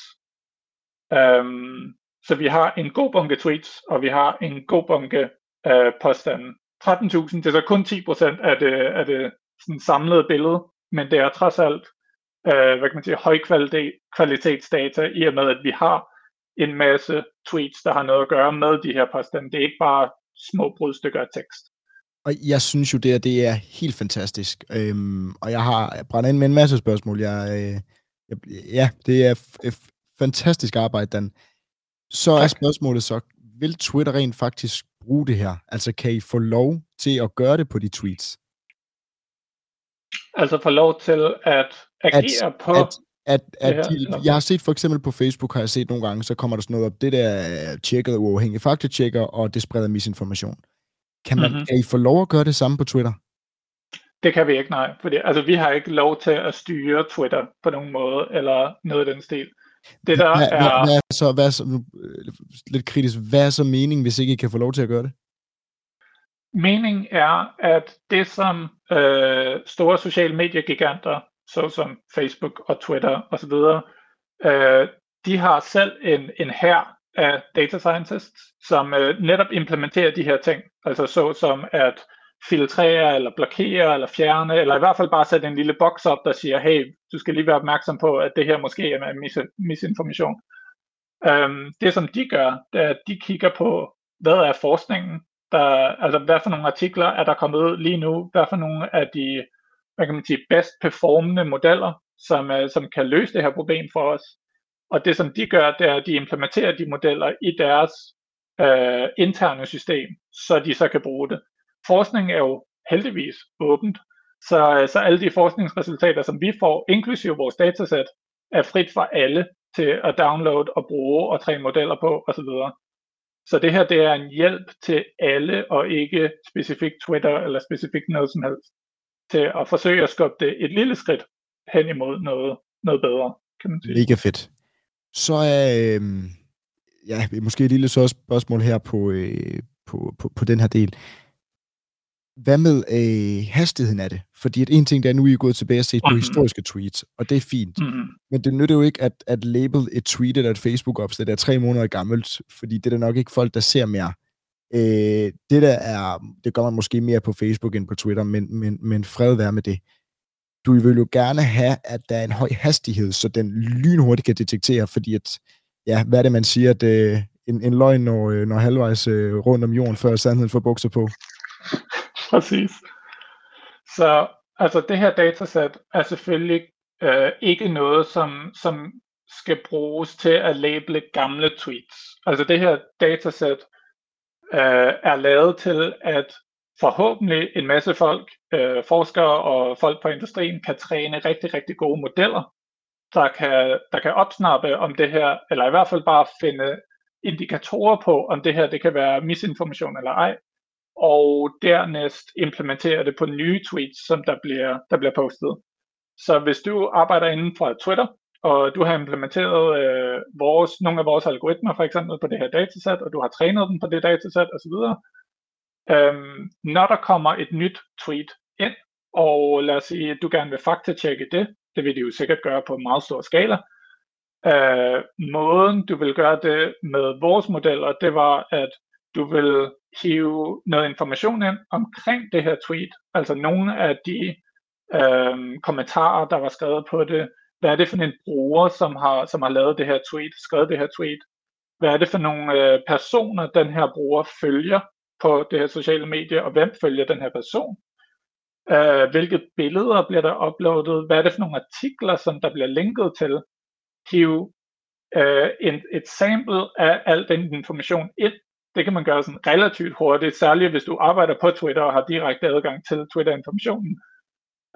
[SPEAKER 2] Um, så vi har en god bunke tweets, og vi har en god bunke øh, påstande. 13.000, det er så kun 10% af det, af det sådan samlede billede, men det er trods alt øh, hvad kan man sige, høj kvalitet, kvalitetsdata, i og med, at vi har en masse tweets, der har noget at gøre med de her påstande. Det er ikke bare små brudstykker af tekst.
[SPEAKER 1] Og jeg synes jo, det, er, det er helt fantastisk. Øhm, og jeg har brændt ind med en masse spørgsmål. Jeg, øh, jeg, ja, det er f- fantastisk arbejde, Dan. Så tak. er spørgsmålet så, vil Twitter rent faktisk bruge det her? Altså, kan I få lov til at gøre det på de tweets?
[SPEAKER 2] Altså få lov til at agere at, på...
[SPEAKER 1] At, at, at ja, de, jeg har set for eksempel på Facebook, har jeg set nogle gange, så kommer der sådan noget op, det der tjekket uafhængige faktatjekker, og det spreder misinformation. Kan, man, mm-hmm. kan I få lov at gøre det samme på Twitter?
[SPEAKER 2] Det kan vi ikke, nej. Fordi, altså, vi har ikke lov til at styre Twitter på nogen måde, eller noget af den stil.
[SPEAKER 1] Det der hvad, er... Hvad, er så, hvad så, øh, lidt kritisk, hvad er så meningen, hvis ikke I kan få lov til at gøre det?
[SPEAKER 2] Meningen er, at det som øh, store sociale mediegiganter, såsom Facebook og Twitter osv., øh, de har selv en, en her af data scientists, som øh, netop implementerer de her ting. Altså så som at filtrere, eller blokere, eller fjerne, eller i hvert fald bare sætte en lille boks op, der siger, hey, du skal lige være opmærksom på, at det her måske er mis- misinformation. Øhm, det som de gør, det er, at de kigger på, hvad er forskningen, der, altså hvad for nogle artikler er der kommet ud lige nu, hvad for nogle af de hvad kan man sige, bedst performende modeller, som, uh, som kan løse det her problem for os. Og det som de gør, det er, at de implementerer de modeller i deres uh, interne system, så de så kan bruge det forskning er jo heldigvis åbent, så, øh, så alle de forskningsresultater, som vi får, inklusive vores datasæt, er frit for alle til at downloade og bruge og træne modeller på osv. Så det her det er en hjælp til alle, og ikke specifikt Twitter eller specifikt noget som helst, til at forsøge at skubbe det et lille skridt hen imod noget, noget bedre, kan man sige.
[SPEAKER 1] Mega fedt. Så er, øh, ja, måske et lille så spørgsmål her på, øh, på, på, på den her del hvad med øh, hastigheden af det? Fordi at en ting, der er nu, I er gået tilbage og set på mm-hmm. historiske tweets, og det er fint. Mm-hmm. Men det nytter jo ikke at, at label et tweet eller et Facebook-opslag, der er tre måneder gammelt, fordi det er der nok ikke folk, der ser mere. Øh, det der er, det gør man måske mere på Facebook end på Twitter, men, men, men fred være med det. Du vil jo gerne have, at der er en høj hastighed, så den lynhurtigt kan detektere, fordi at, ja, hvad er det, man siger, at øh, en, en løgn når, øh, når halvvejs øh, rundt om jorden, før sandheden får bukser på.
[SPEAKER 2] Præcis. Så altså det her datasæt er selvfølgelig øh, ikke noget, som, som skal bruges til at label gamle tweets. Altså det her datasæt øh, er lavet til, at forhåbentlig en masse folk, øh, forskere og folk på industrien, kan træne rigtig, rigtig gode modeller, der kan, der kan opsnappe om det her, eller i hvert fald bare finde indikatorer på, om det her det kan være misinformation eller ej og dernæst implementere det på nye tweets, som der bliver, der bliver postet. Så hvis du arbejder inden for Twitter, og du har implementeret øh, vores, nogle af vores algoritmer for eksempel på det her datasæt, og du har trænet dem på det datasæt osv., øhm, når der kommer et nyt tweet ind, og lad os sige, at du gerne vil faktatjekke det, det vil de jo sikkert gøre på en meget stor skala, øh, måden du vil gøre det med vores modeller, det var, at du vil hive noget information ind omkring det her tweet, altså nogle af de øh, kommentarer, der var skrevet på det. Hvad er det for en bruger, som har, som har lavet det her tweet, skrevet det her tweet? Hvad er det for nogle øh, personer, den her bruger følger på det her sociale medie, og hvem følger den her person? Øh, hvilke billeder bliver der uploadet? Hvad er det for nogle artikler, som der bliver linket til? Hive øh, en, et sample af al den information ind det kan man gøre sådan relativt hurtigt, særligt hvis du arbejder på Twitter og har direkte adgang til Twitter-informationen.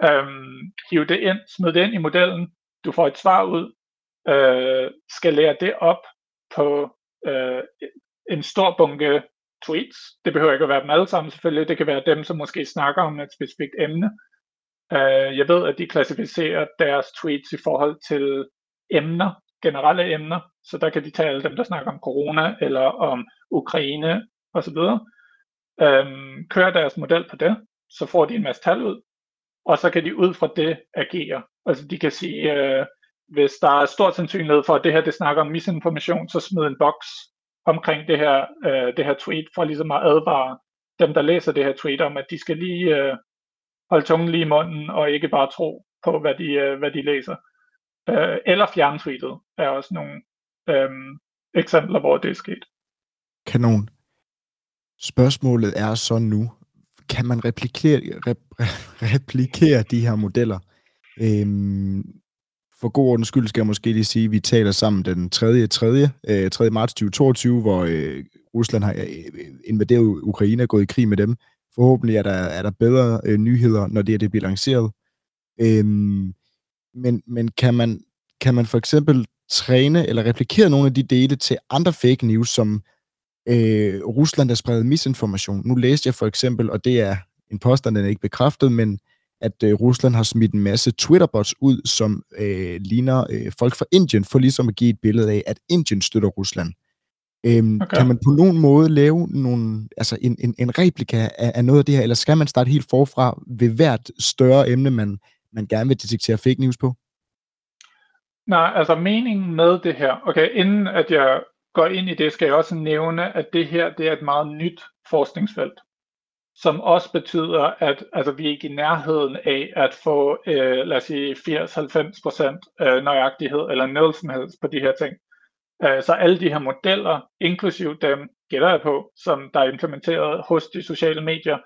[SPEAKER 2] Øhm, hive det ind, smid det ind i modellen, du får et svar ud, øh, skal lære det op på øh, en stor bunke tweets. Det behøver ikke at være dem alle sammen selvfølgelig, det kan være dem, som måske snakker om et specifikt emne. Øh, jeg ved, at de klassificerer deres tweets i forhold til emner, generelle emner, så der kan de tage alle dem, der snakker om corona eller om Ukraine osv. Um, øh, kører deres model på det, så får de en masse tal ud, og så kan de ud fra det agere. Altså de kan sige, øh, hvis der er stor sandsynlighed for, at det her det snakker om misinformation, så smid en boks omkring det her, øh, det her tweet, for ligesom at advare dem, der læser det her tweet, om at de skal lige øh, holde tungen lige i munden, og ikke bare tro på, hvad de, øh, hvad de læser. Øh, eller fjerne tweetet er også nogle øh, eksempler, hvor det er sket.
[SPEAKER 1] Kanon. Spørgsmålet er så nu, kan man replikere, rep, replikere de her modeller? Øhm, for god ordens skyld skal jeg måske lige sige, at vi taler sammen den 3. 3. 3. marts 2022, hvor øh, Rusland har øh, invaderet Ukraine og gået i krig med dem. Forhåbentlig er der, er der bedre øh, nyheder, når det, er, det bliver lanceret. Øhm, men men kan, man, kan man for eksempel træne eller replikere nogle af de dele til andre fake news, som øh, Rusland har spredt misinformation. Nu læste jeg for eksempel, og det er en påstand, den er ikke bekræftet, men at øh, Rusland har smidt en masse Twitterbots ud, som øh, ligner øh, folk fra Indien, for ligesom at give et billede af, at Indien støtter Rusland. Øhm, okay. Kan man på nogen måde lave nogle, altså en, en, en replika af, af noget af det her, eller skal man starte helt forfra ved hvert større emne, man, man gerne vil detektere fake news på?
[SPEAKER 2] Nej, altså meningen med det her, okay, inden at jeg går ind i det, skal jeg også nævne, at det her det er et meget nyt forskningsfelt, som også betyder, at altså, vi er ikke i nærheden af at få, øh, lad os sige, 80-90% øh, nøjagtighed eller noget som helst på de her ting. Øh, så alle de her modeller, inklusiv dem, gætter jeg på, som der er implementeret hos de sociale medier,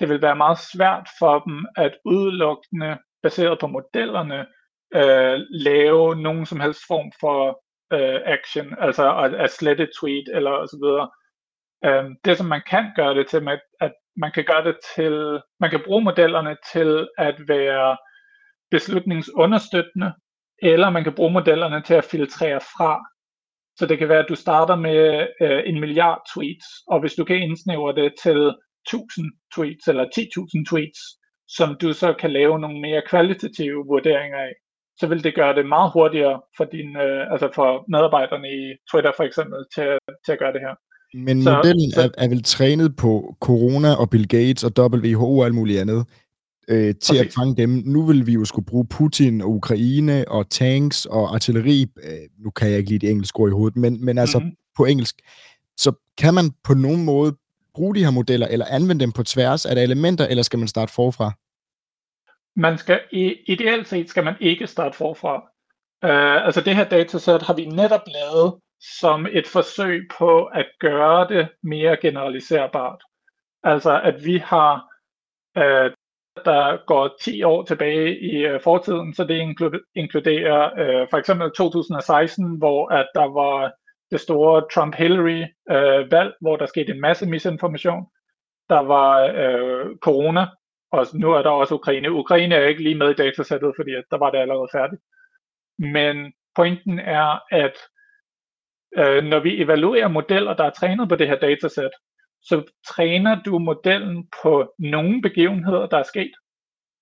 [SPEAKER 2] det vil være meget svært for dem at udelukkende, baseret på modellerne, øh, lave nogen som helst form for øh, action, altså at, at slette tweet eller så videre. Øh, det som man kan gøre det til, med, at man kan gøre det til, man kan bruge modellerne til at være beslutningsunderstøttende, eller man kan bruge modellerne til at filtrere fra. Så det kan være, at du starter med øh, en milliard tweets, og hvis du kan indsnævre det til 1000 tweets eller 10.000 tweets, som du så kan lave nogle mere kvalitative vurderinger af, så vil det gøre det meget hurtigere for, din, øh, altså for medarbejderne i Twitter for eksempel til, til at gøre det her.
[SPEAKER 1] Men så, modellen så, er, er vel trænet på corona og Bill Gates og WHO og alt muligt andet øh, til præcis. at fange dem. Nu vil vi jo skulle bruge Putin og Ukraine og tanks og artilleri. Øh, nu kan jeg ikke lide de engelske ord i hovedet, men, men altså mm-hmm. på engelsk. Så kan man på nogen måde bruge de her modeller, eller anvende dem på tværs af elementer, eller skal man starte forfra?
[SPEAKER 2] man skal, ideelt set skal man ikke starte forfra. Uh, altså det her datasæt har vi netop lavet som et forsøg på at gøre det mere generaliserbart. Altså at vi har, øh, der går 10 år tilbage i øh, fortiden, så det inkluderer øh, for eksempel 2016, hvor at der var det store Trump-Hillary-valg, øh, hvor der skete en masse misinformation. Der var øh, corona, og nu er der også Ukraine. Ukraine er ikke lige med i datasættet, fordi at der var det allerede færdigt. Men pointen er, at øh, når vi evaluerer modeller, der er trænet på det her datasæt, så træner du modellen på nogle begivenheder, der er sket,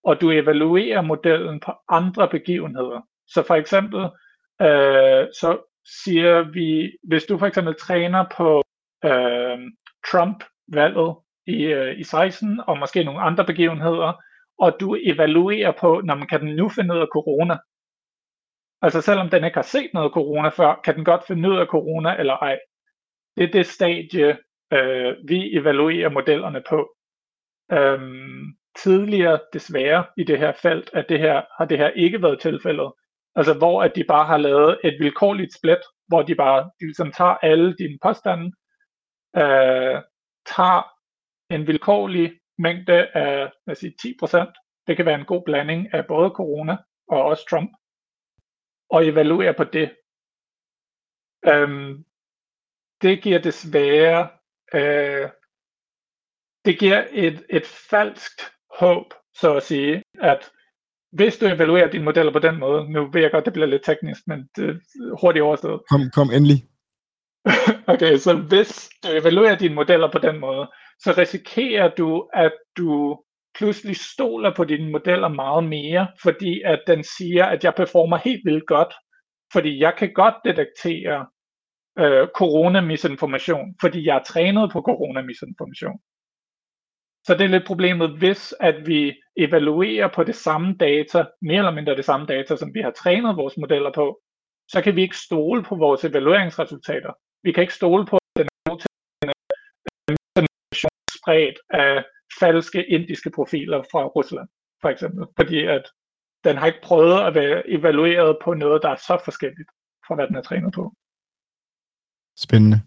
[SPEAKER 2] og du evaluerer modellen på andre begivenheder. Så for eksempel, øh, så siger vi, hvis du for eksempel træner på øh, Trump-valget i, øh, i 16, og måske nogle andre begivenheder, og du evaluerer på, når man kan den nu finde ud af corona. Altså selvom den ikke har set noget corona før, kan den godt finde ud af corona eller ej. Det er det stadie, øh, vi evaluerer modellerne på. Øhm, tidligere desværre i det her felt, at det her har det her ikke været tilfældet. Altså hvor at de bare har lavet et vilkårligt split, hvor de bare de ligesom tager alle dine påstande, øh, tager en vilkårlig mængde af lad os sige, 10%. Det kan være en god blanding af både corona og også Trump. Og evaluere på det. Øhm, det giver desværre øh, det giver et, et falskt håb, så at sige, at hvis du evaluerer dine modeller på den måde, nu ved jeg godt, det bliver lidt teknisk, men det er hurtigt overstået.
[SPEAKER 1] Kom, kom endelig.
[SPEAKER 2] okay, så hvis du evaluerer dine modeller på den måde, så risikerer du, at du pludselig stoler på dine modeller meget mere, fordi at den siger, at jeg performer helt vildt godt, fordi jeg kan godt detektere øh, coronamisinformation, fordi jeg er trænet på coronamisinformation. Så det er lidt problemet, hvis at vi evaluerer på det samme data, mere eller mindre det samme data, som vi har trænet vores modeller på, så kan vi ikke stole på vores evalueringsresultater. Vi kan ikke stole på, at den er spredt af falske indiske profiler fra Rusland, for eksempel. Fordi at den har ikke prøvet at være evalueret på noget, der er så forskelligt fra, hvad den er trænet på.
[SPEAKER 1] Spændende.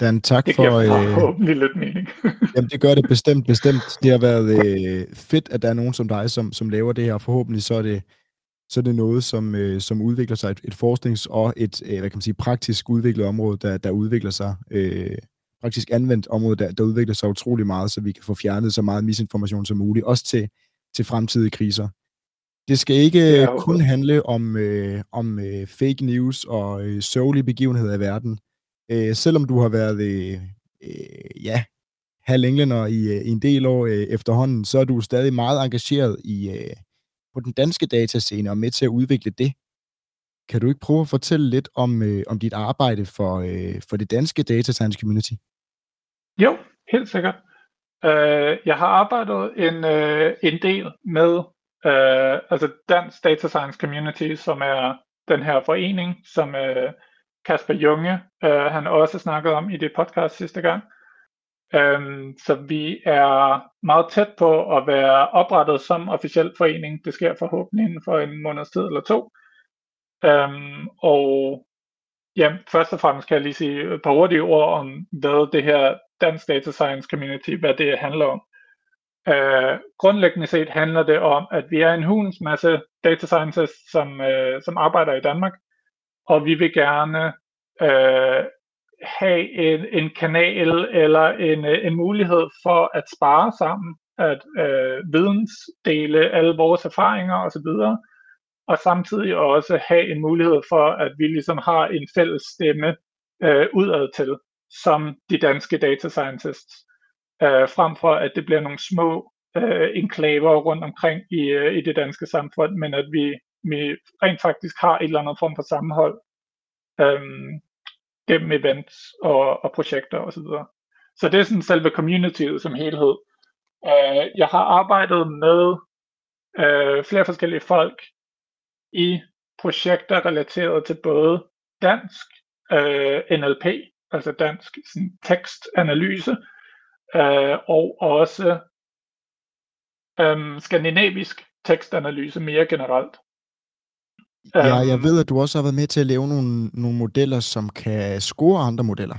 [SPEAKER 1] Dan, tak
[SPEAKER 2] det
[SPEAKER 1] for...
[SPEAKER 2] Det giver øh, forhåbentlig lidt mening.
[SPEAKER 1] jamen, det gør det bestemt, bestemt. Det har været øh, fedt, at der er nogen som dig, som, som laver det her. Forhåbentlig så er det, så er det noget, som, øh, som udvikler sig, et, et forsknings- og et øh, hvad kan man sige, praktisk udviklet område, der, der udvikler sig, øh, praktisk anvendt område, der, der udvikler sig utrolig meget, så vi kan få fjernet så meget misinformation som muligt, også til, til fremtidige kriser. Det skal ikke det kun handle om, øh, om øh, fake news og øh, sørgelige begivenheder i verden. Øh, selvom du har været øh, øh, ja, halv englænder i, øh, i en del år øh, efterhånden, så er du stadig meget engageret i øh, på den danske datascene og med til at udvikle det. Kan du ikke prøve at fortælle lidt om, øh, om dit arbejde for, øh, for det danske data science community?
[SPEAKER 2] Jo, helt sikkert. Øh, jeg har arbejdet en, øh, en del med øh, altså Dansk Data Science Community, som er den her forening, som øh, Kasper Junge øh, han også snakkede om i det podcast sidste gang. Um, så vi er meget tæt på at være oprettet som officiel forening. Det sker forhåbentlig inden for en måneds tid eller to. Øhm, og ja, først og fremmest kan jeg lige sige et par hurtige ord om, hvad det her Dansk Data Science Community, hvad det handler om. Øh, grundlæggende set handler det om, at vi er en hulens masse data scientists, som, øh, som arbejder i Danmark, og vi vil gerne øh, have en, en kanal eller en, øh, en mulighed for at spare sammen, at øh, vidensdele alle vores erfaringer osv., og samtidig også have en mulighed for, at vi ligesom har en fælles stemme øh, udad til som de danske data scientists, øh, frem for at det bliver nogle små øh, enklaver rundt omkring i, øh, i det danske samfund, men at vi, vi rent faktisk har et eller andet form for sammenhold øh, gennem events og, og projekter osv. Så, så det er sådan selve communityet som helhed. Øh, jeg har arbejdet med øh, flere forskellige folk i projekter relateret til både dansk øh, NLP, altså dansk sådan, tekstanalyse, øh, og også øh, skandinavisk tekstanalyse mere generelt.
[SPEAKER 1] Ja, jeg øhm. ved, at du også har været med til at lave nogle, nogle modeller, som kan score andre modeller.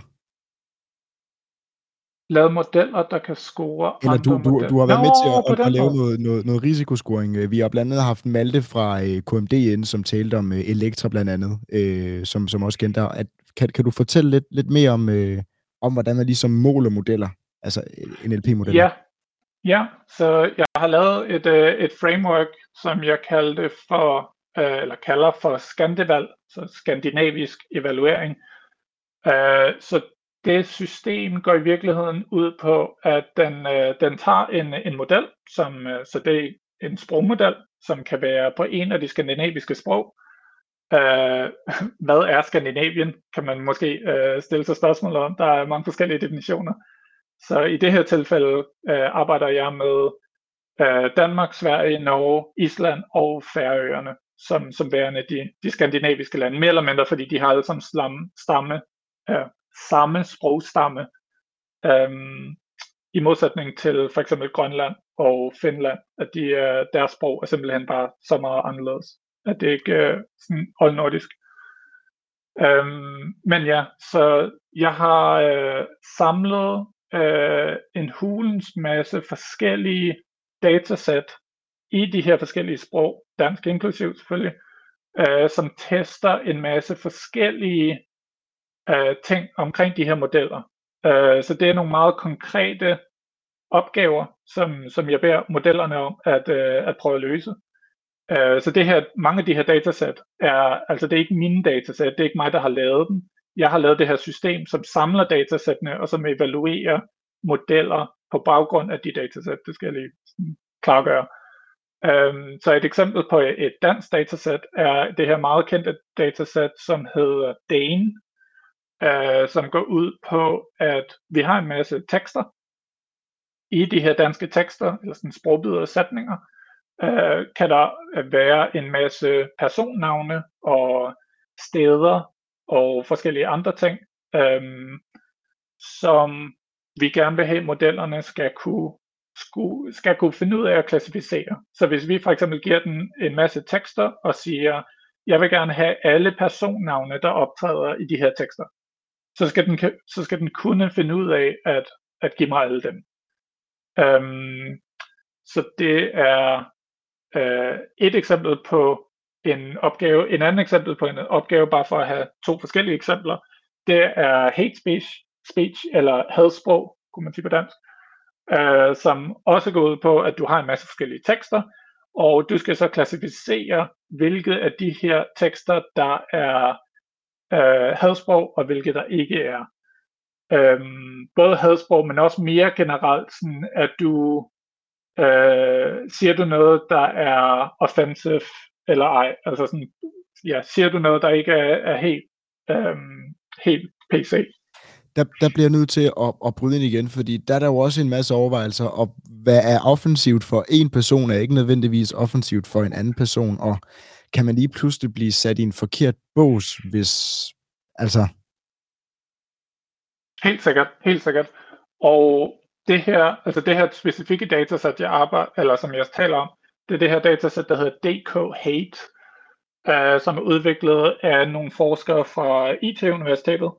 [SPEAKER 2] Lave modeller, der kan score
[SPEAKER 1] Eller
[SPEAKER 2] andre
[SPEAKER 1] du, du,
[SPEAKER 2] modeller.
[SPEAKER 1] du har været
[SPEAKER 2] Nå,
[SPEAKER 1] med til at, at, at lave noget, noget, noget risikoscoring. Vi har blandt andet haft Malte fra øh, KMDN, som talte om øh, Elektra blandt andet, øh, som, som også kendte dig. At, kan, kan du fortælle lidt, lidt mere om, øh, om, hvordan man ligesom måler modeller, altså NLP-modeller?
[SPEAKER 2] Ja, ja, så jeg har lavet et, øh, et framework, som jeg kaldte for, øh, eller kalder for Skandeval, så skandinavisk evaluering. Øh, så det system går i virkeligheden ud på, at den, øh, den tager en, en model, som, øh, så det er en sprogmodel, som kan være på en af de skandinaviske sprog. Øh, hvad er Skandinavien, kan man måske øh, stille sig spørgsmål om. Der er mange forskellige definitioner. Så i det her tilfælde øh, arbejder jeg med øh, Danmark, Sverige, Norge, Island og Færøerne, som, som værende de, de skandinaviske lande, mere eller mindre, fordi de har alle sammen slam, stamme, øh, samme sprogstamme, øhm, i modsætning til for eksempel Grønland og Finland, at de, øh, deres sprog er simpelthen bare så meget anderledes, at det ikke er øh, sådan oldnordisk. Øhm, men ja, så jeg har øh, samlet øh, en hulens masse forskellige datasæt i de her forskellige sprog, dansk inklusiv selvfølgelig, øh, som tester en masse forskellige øh, ting omkring de her modeller. Øh, så det er nogle meget konkrete opgaver, som, som jeg beder modellerne om at, øh, at prøve at løse. Øh, så det her, mange af de her datasæt er, altså det er ikke mine datasæt, det er ikke mig, der har lavet dem. Jeg har lavet det her system, som samler datasættene og som evaluerer modeller på baggrund af de datasæt. Det skal jeg lige klargøre. Um, så et eksempel på et dansk datasæt er det her meget kendte datasæt, som hedder Dane, øh, som går ud på, at vi har en masse tekster. I de her danske tekster, eller sådan sprogbyder og sætninger, øh, kan der være en masse personnavne og steder og forskellige andre ting, øh, som vi gerne vil have, modellerne skal kunne skulle, skal kunne finde ud af at klassificere. Så hvis vi for eksempel giver den en masse tekster og siger, jeg vil gerne have alle personnavne, der optræder i de her tekster, så skal den, så skal den kunne finde ud af at, at give mig alle dem. Um, så det er uh, et eksempel på en opgave. En anden eksempel på en opgave, bare for at have to forskellige eksempler, det er hate speech, speech eller hadsprog, kunne man sige på dansk øh, som også går ud på, at du har en masse forskellige tekster, og du skal så klassificere, hvilke af de her tekster, der er øh, hadsprog, og hvilke der ikke er. Øhm, både hadsprog, men også mere generelt, sådan at du øh, siger du noget, der er offensive eller ej. Altså sådan, ja, siger du noget, der ikke er, er helt, øh, helt PC
[SPEAKER 1] der, der bliver jeg nødt til at, at bryde ind igen, fordi der er der jo også en masse overvejelser, og hvad er offensivt for en person, er ikke nødvendigvis offensivt for en anden person, og kan man lige pludselig blive sat i en forkert bås, hvis, altså...
[SPEAKER 2] Helt sikkert, helt sikkert. Og det her, altså det her specifikke datasæt, jeg arbejder, eller som jeg også taler om, det er det her datasæt, der hedder DK Hate, uh, som er udviklet af nogle forskere fra IT-universitetet,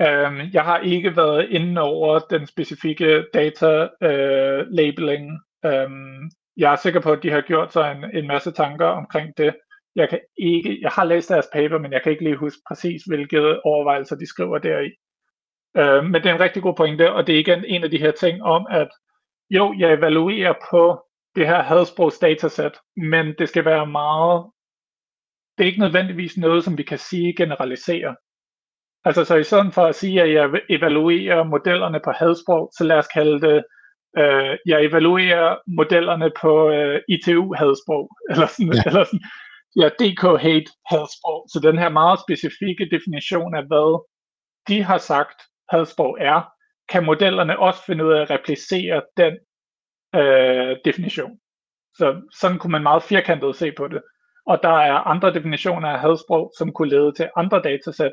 [SPEAKER 2] Um, øh, jeg har ikke været inde over den specifikke data uh, labeling. Um, jeg er sikker på, at de har gjort sig en, en masse tanker omkring det. Jeg kan ikke, jeg har læst deres paper, men jeg kan ikke lige huske præcis, hvilke overvejelser de skriver deri. Øh, men det er en rigtig god pointe, og det er igen en af de her ting om, at jo, jeg evaluerer på det her hadsprogs datasæt, men det skal være meget, det er ikke nødvendigvis noget, som vi kan sige generaliserer. Altså så i stedet for at sige, at jeg evaluerer modellerne på hadsprog, så lad os kalde det, øh, jeg evaluerer modellerne på øh, ITU hadsprog, eller sådan, ja. eller sådan ja, DK hate hadsprog. Så den her meget specifikke definition af, hvad de har sagt hadsprog er, kan modellerne også finde ud af at replicere den øh, definition. Så sådan kunne man meget firkantet se på det. Og der er andre definitioner af hadsprog, som kunne lede til andre datasæt,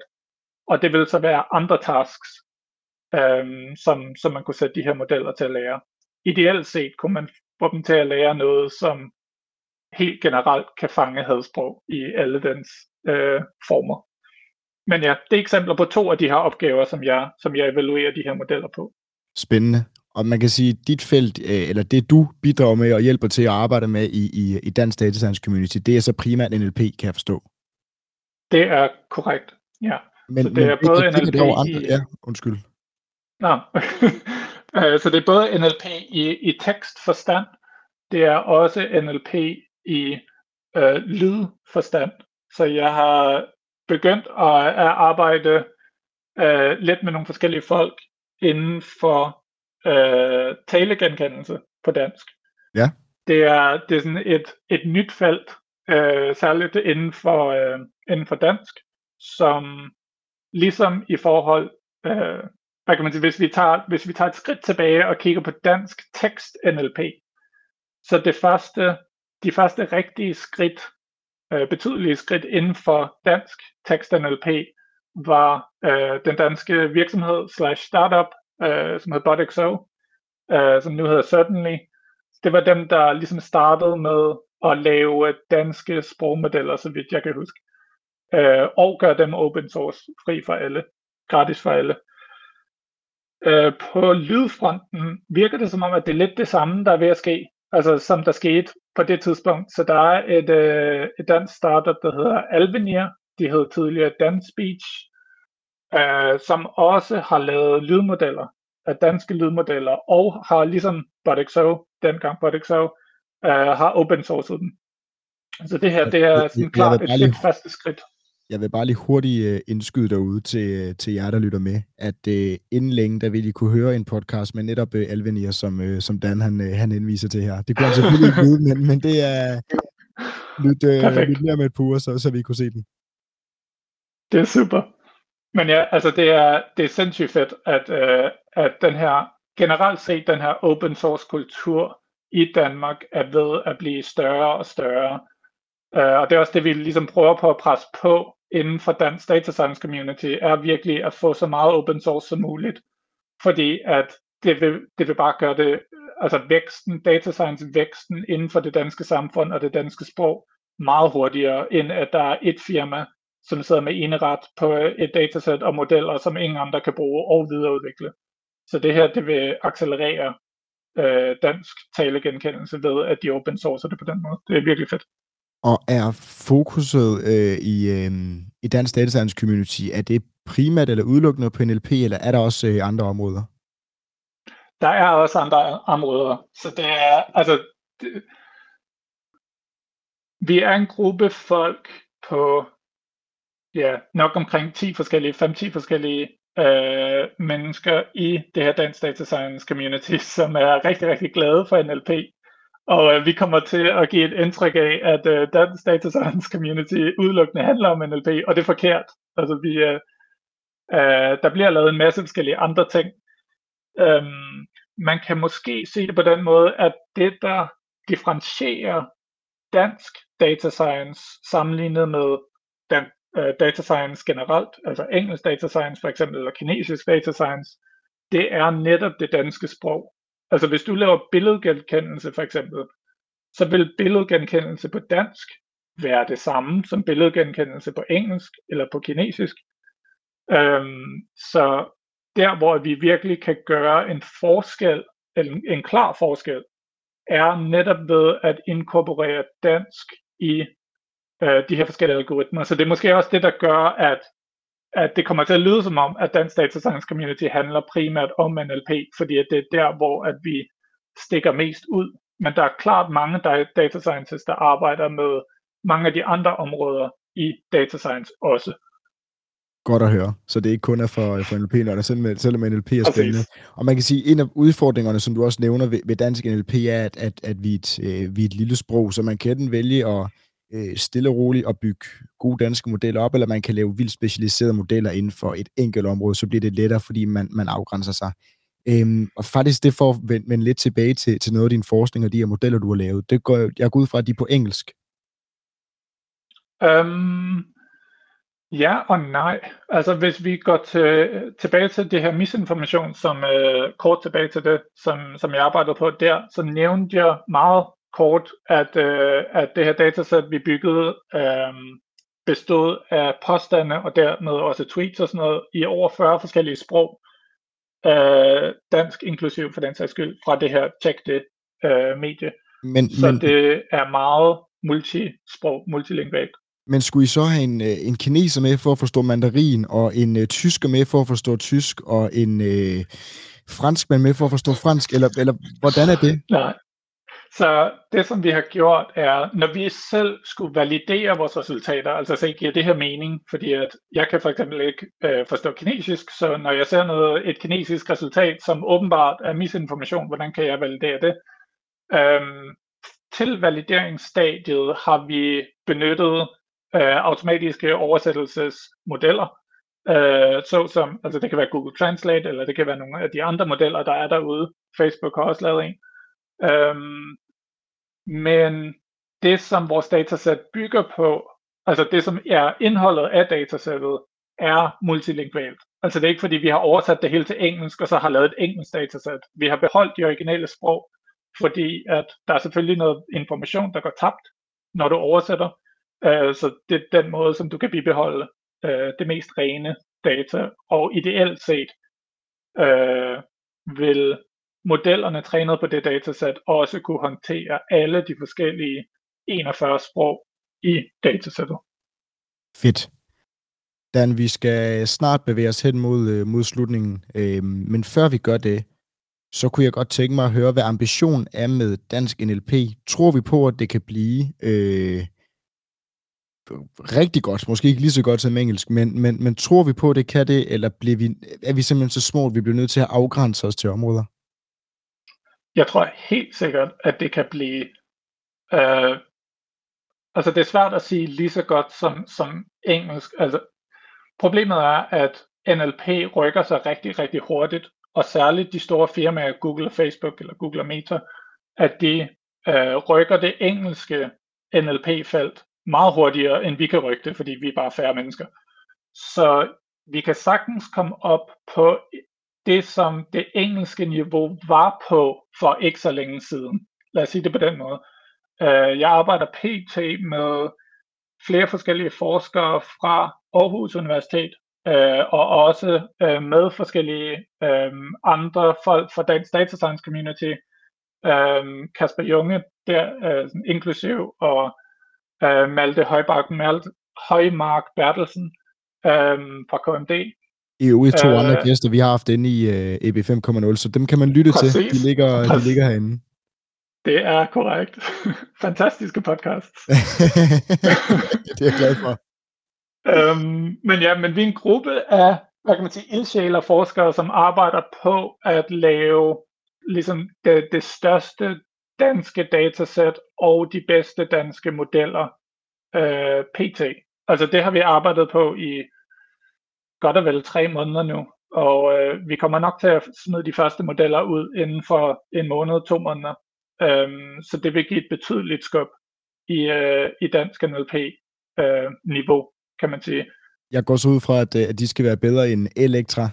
[SPEAKER 2] og det vil så være andre tasks, øhm, som, som man kunne sætte de her modeller til at lære. Ideelt set kunne man få dem til at lære noget, som helt generelt kan fange hadsprog i alle dens øh, former. Men ja, det er eksempler på to af de her opgaver, som jeg, som jeg evaluerer de her modeller på.
[SPEAKER 1] Spændende. Og man kan sige, at dit felt, øh, eller det du bidrager med og hjælper til at arbejde med i, i, i Dansk Data Science Community, det er så primært NLP, kan jeg forstå.
[SPEAKER 2] Det er korrekt, ja.
[SPEAKER 1] Men, så det men er både det, NLP det er andre, i... Ja, undskyld.
[SPEAKER 2] Øh, så det er både NLP i, i tekstforstand, det er også NLP i øh, lydforstand. Så jeg har begyndt at, at arbejde øh, lidt med nogle forskellige folk inden for øh, talegenkendelse på dansk.
[SPEAKER 1] Ja.
[SPEAKER 2] Det er, det er sådan et, et nyt felt, øh, særligt inden for, øh, inden for dansk, som ligesom i forhold, øh, hvad kan man sige, hvis vi, tager, hvis vi tager et skridt tilbage og kigger på dansk tekst NLP, så det første, de første rigtige skridt, øh, betydelige skridt inden for dansk tekst NLP, var øh, den danske virksomhed slash startup, øh, som hed BotXO, øh, som nu hedder Certainly. Det var dem, der ligesom startede med at lave danske sprogmodeller, så vidt jeg kan huske øh, og gør dem open source, fri for alle, gratis for alle. Øh, på lydfronten virker det som om, at det er lidt det samme, der er ved at ske, altså som der skete på det tidspunkt. Så der er et, øh, et dansk startup, der hedder Alvenir, de hed tidligere Dan Speech, øh, som også har lavet lydmodeller, af danske lydmodeller, og har ligesom BotXO, dengang BotXO, øh, har open sourced dem. Så det her, det er sådan klart et, et første skridt.
[SPEAKER 1] Jeg vil bare lige hurtigt uh, indskyde derude til, uh, til jer, der lytter med, at uh, inden længe, der vil I kunne høre en podcast med netop uh, Alvenir, som, uh, som Dan han, uh, han indviser til her. Det kunne han selvfølgelig ikke vide, men, men det er lidt, uh, lidt mere med et par så, så vi kunne se den.
[SPEAKER 2] Det er super. Men ja, altså det er, det er sindssygt fedt, at, uh, at den her, generelt set den her open source kultur i Danmark er ved at blive større og større. Uh, og det er også det, vi ligesom prøver på at presse på inden for dansk data science community, er virkelig at få så meget open source som muligt. Fordi at det vil, det vil bare gøre det, altså væksten, data science væksten inden for det danske samfund og det danske sprog meget hurtigere, end at der er et firma, som sidder med eneret på et datasæt og modeller, som ingen andre kan bruge og videreudvikle. Så det her, det vil accelerere øh, dansk talegenkendelse ved, at de open sourcer det på den måde. Det er virkelig fedt.
[SPEAKER 1] Og er fokuset øh, i, øh, i dansk data science community, er det primært eller udelukkende på NLP, eller er der også øh, andre områder?
[SPEAKER 2] Der er også andre områder. Så det er, altså, det, vi er en gruppe folk på, ja, nok omkring 10 forskellige, 5-10 forskellige øh, mennesker i det her Dansk Data Science Community, som er rigtig, rigtig glade for NLP. Og øh, vi kommer til at give et indtryk af, at øh, Dansk Data Science Community udelukkende handler om NLP, og det er forkert. Altså vi, øh, øh, der bliver lavet en masse forskellige andre ting. Øhm, man kan måske se det på den måde, at det, der differentierer dansk data science sammenlignet med den, øh, data science generelt, altså engelsk data science for eksempel, eller kinesisk data science, det er netop det danske sprog. Altså hvis du laver billedgenkendelse for eksempel, så vil billedgenkendelse på dansk være det samme som billedgenkendelse på engelsk eller på kinesisk. Øhm, så der hvor vi virkelig kan gøre en forskel, en, en klar forskel, er netop ved at inkorporere dansk i øh, de her forskellige algoritmer. Så det er måske også det, der gør, at, at det kommer til at lyde som om, at Dansk Data Science Community handler primært om NLP, fordi at det er der, hvor at vi stikker mest ud. Men der er klart mange data scientists, der arbejder med mange af de andre områder i data science også.
[SPEAKER 1] Godt at høre. Så det er ikke kun er for, for NLP, når der selvom, selvom NLP er spændende. Præcis. Og man kan sige, en af udfordringerne, som du også nævner ved, ved dansk NLP, er, at, at, at vi, er et, øh, vi er et lille sprog, så man kan den vælge at øh, stille og roligt at bygge gode danske modeller op, eller man kan lave vildt specialiserede modeller inden for et enkelt område, så bliver det lettere, fordi man, man afgrænser sig. Øhm, og faktisk det får vende, vende lidt tilbage til, til noget af din forskning og de her modeller, du har lavet. Det går, jeg går ud fra, at de er på engelsk.
[SPEAKER 2] Um, Ja og nej. Altså hvis vi går til, tilbage til det her misinformation, som øh, kort tilbage til det, som, som jeg arbejdede på der, så nævnte jeg meget kort, at, øh, at det her datasæt, vi byggede, øh, bestod af påstande og dermed også tweets og sådan noget i over 40 forskellige sprog. Øh, dansk inklusiv for den sags skyld, fra det her Check det øh, medie. Men, så men... det er meget multisprog, multilingualt.
[SPEAKER 1] Men skulle I så have en, øh, en kineser med for at forstå mandarin, og en uh, tysker med for at forstå tysk, og en uh, franskmand med for at forstå fransk, eller, eller hvordan er det?
[SPEAKER 2] Nej. Så det, som vi har gjort, er, når vi selv skulle validere vores resultater, altså se, giver det her mening, fordi at jeg kan for eksempel ikke øh, forstå kinesisk, så når jeg ser noget, et kinesisk resultat, som åbenbart er misinformation, hvordan kan jeg validere det? Øhm, til valideringsstadiet har vi benyttet øh, automatiske oversættelsesmodeller, øh, såsom, altså det kan være Google Translate, eller det kan være nogle af de andre modeller, der er derude. Facebook har også lavet en. Øhm, men det, som vores datasæt bygger på, altså det, som er indholdet af datasættet, er multilingualt. Altså det er ikke fordi, vi har oversat det hele til engelsk, og så har lavet et engelsk datasæt. Vi har beholdt de originale sprog, fordi at der er selvfølgelig noget information, der går tabt, når du oversætter, Øh, så det er den måde, som du kan bibeholde øh, det mest rene data. Og ideelt set øh, vil modellerne trænet på det datasæt også kunne håndtere alle de forskellige 41 sprog i datasættet.
[SPEAKER 1] Fedt. Dan, vi skal snart bevæge os hen mod, øh, mod slutningen, øhm, men før vi gør det, så kunne jeg godt tænke mig at høre, hvad ambitionen er med dansk NLP. Tror vi på, at det kan blive øh, rigtig godt, måske ikke lige så godt som engelsk, men, men, men tror vi på, at det kan det, eller bliver vi, er vi simpelthen så små, at vi bliver nødt til at afgrænse os til områder?
[SPEAKER 2] Jeg tror helt sikkert, at det kan blive... Øh, altså det er svært at sige lige så godt som, som engelsk. Altså, problemet er, at NLP rykker sig rigtig, rigtig hurtigt, og særligt de store firmaer, Google og Facebook eller Google og Meta, at de øh, rykker det engelske NLP-felt meget hurtigere, end vi kan rykke det, fordi vi er bare færre mennesker. Så vi kan sagtens komme op på det, som det engelske niveau var på for ikke så længe siden. Lad os sige det på den måde. Øh, jeg arbejder pt. med flere forskellige forskere fra Aarhus Universitet, øh, og også øh, med forskellige øh, andre folk fra Dansk Data Science Community, øh, Kasper Junge, der øh, inklusiv, og Malte Højmark, Malte Højmark Bertelsen fra KMD,
[SPEAKER 1] i øvrigt to øh, andre gæster, vi har haft inde i uh, EB 5.0, så dem kan man lytte præcis, til. De ligger, de ligger herinde.
[SPEAKER 2] Det er korrekt. Fantastiske podcast.
[SPEAKER 1] det er jeg glad for.
[SPEAKER 2] øhm, men ja, men vi er en gruppe af, hvad kan man sige, ildsjæler forskere, som arbejder på at lave ligesom det, det største danske datasæt og de bedste danske modeller øh, PT. Altså det har vi arbejdet på i godt og vel tre måneder nu, og øh, vi kommer nok til at smide de første modeller ud inden for en måned, to måneder. Øhm, så det vil give et betydeligt skub i, øh, i dansk NLP-niveau, øh, kan man sige.
[SPEAKER 1] Jeg går så ud fra, at, øh, at de skal være bedre end Elektra.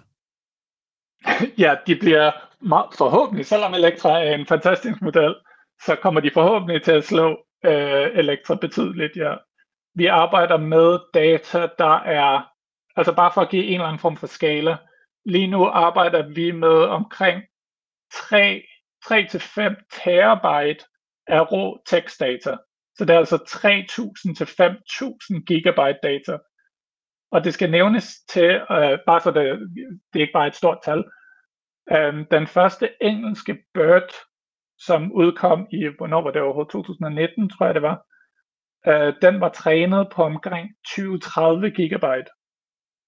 [SPEAKER 2] ja, de bliver meget, forhåbentlig, selvom Elektra er en fantastisk model, så kommer de forhåbentlig til at slå øh, Elektra betydeligt, ja. Vi arbejder med data, der er Altså bare for at give en eller anden form for skala. Lige nu arbejder vi med omkring 3, 3-5 terabyte af rå tekstdata. Så det er altså 3.000 til 5.000 gigabyte data. Og det skal nævnes til, øh, bare så det, det er ikke bare et stort tal, øh, den første engelske BERT, som udkom i, hvornår var det overhovedet, 2019 tror jeg det var, øh, den var trænet på omkring 20-30 gigabyte.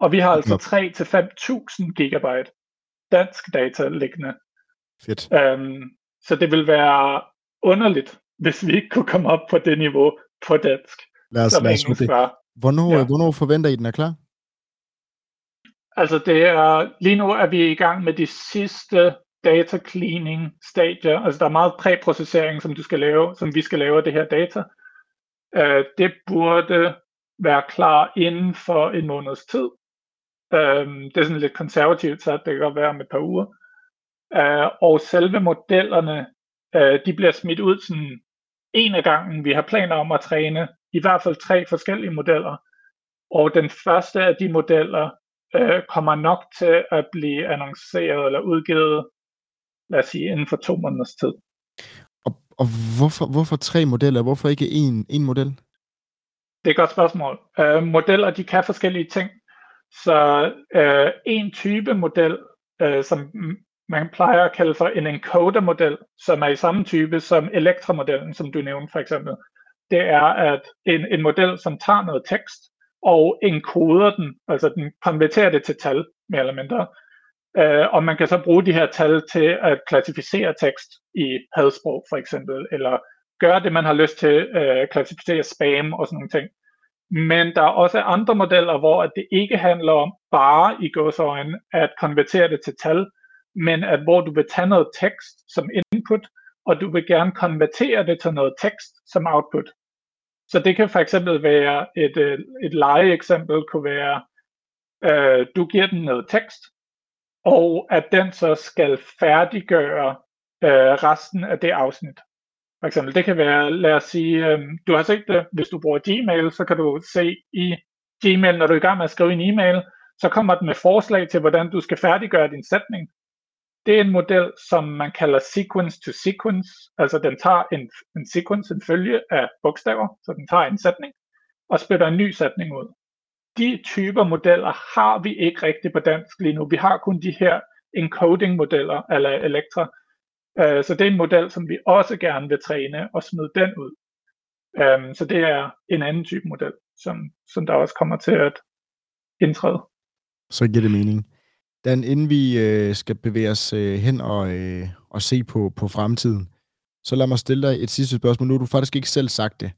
[SPEAKER 2] Og vi har altså 3-5.000 gigabyte dansk data liggende.
[SPEAKER 1] Fedt.
[SPEAKER 2] Um, så det vil være underligt, hvis vi ikke kunne komme op på det niveau på dansk.
[SPEAKER 1] Lad os, lad os det. Var. Hvornår, ja. hvornår forventer I, den er klar?
[SPEAKER 2] Altså det er, lige nu er vi i gang med de sidste data cleaning stadier. Altså der er meget præprocessering, som du skal lave, som vi skal lave af det her data. Uh, det burde være klar inden for en måneds tid. Øhm, det er sådan lidt konservativt så det kan godt være om et par uger. Øh, og selve modellerne, øh, de bliver smidt ud sådan en af gangen. Vi har planer om at træne i hvert fald tre forskellige modeller. Og den første af de modeller øh, kommer nok til at blive annonceret eller udgivet, lad os sige, inden for to måneders tid.
[SPEAKER 1] Og, og hvorfor, hvorfor tre modeller? Hvorfor ikke en, en model?
[SPEAKER 2] Det er et godt spørgsmål. Øh, modeller, de kan forskellige ting. Så øh, en type model, øh, som man plejer at kalde for en encoder-model, som er i samme type som elektramodellen, som du nævnte for eksempel, det er at en, en model, som tager noget tekst og encoder den, altså den konverterer det til tal, mere eller mindre. Øh, og man kan så bruge de her tal til at klassificere tekst i hadsprog for eksempel, eller gøre det, man har lyst til, øh, klassificere spam og sådan nogle ting. Men der er også andre modeller, hvor det ikke handler om bare i gåsøjne at konvertere det til tal, men at hvor du vil tage noget tekst som input, og du vil gerne konvertere det til noget tekst som output. Så det kan for eksempel være et, øh, et legeeksempel kunne være, øh, du giver den noget tekst, og at den så skal færdiggøre øh, resten af det afsnit. For eksempel, det kan være, lad os sige, øh, du har set det, hvis du bruger Gmail, så kan du se i Gmail, når du er i gang med at skrive en e-mail, så kommer den med forslag til, hvordan du skal færdiggøre din sætning. Det er en model, som man kalder sequence to sequence, altså den tager en, en sequence, en følge af bogstaver, så den tager en sætning, og spytter en ny sætning ud. De typer modeller har vi ikke rigtig på dansk lige nu. Vi har kun de her encoding-modeller, eller Elektra, Øh, så det er en model, som vi også gerne vil træne og smide den ud. Um, så det er en anden type model. som, som der også kommer til at indtræde.
[SPEAKER 1] Så giver det mening. Dan, inden vi øh, skal bevæge os øh, hen og, øh, og se på, på fremtiden, så lad mig stille dig et sidste spørgsmål. Nu har du faktisk ikke selv sagt det,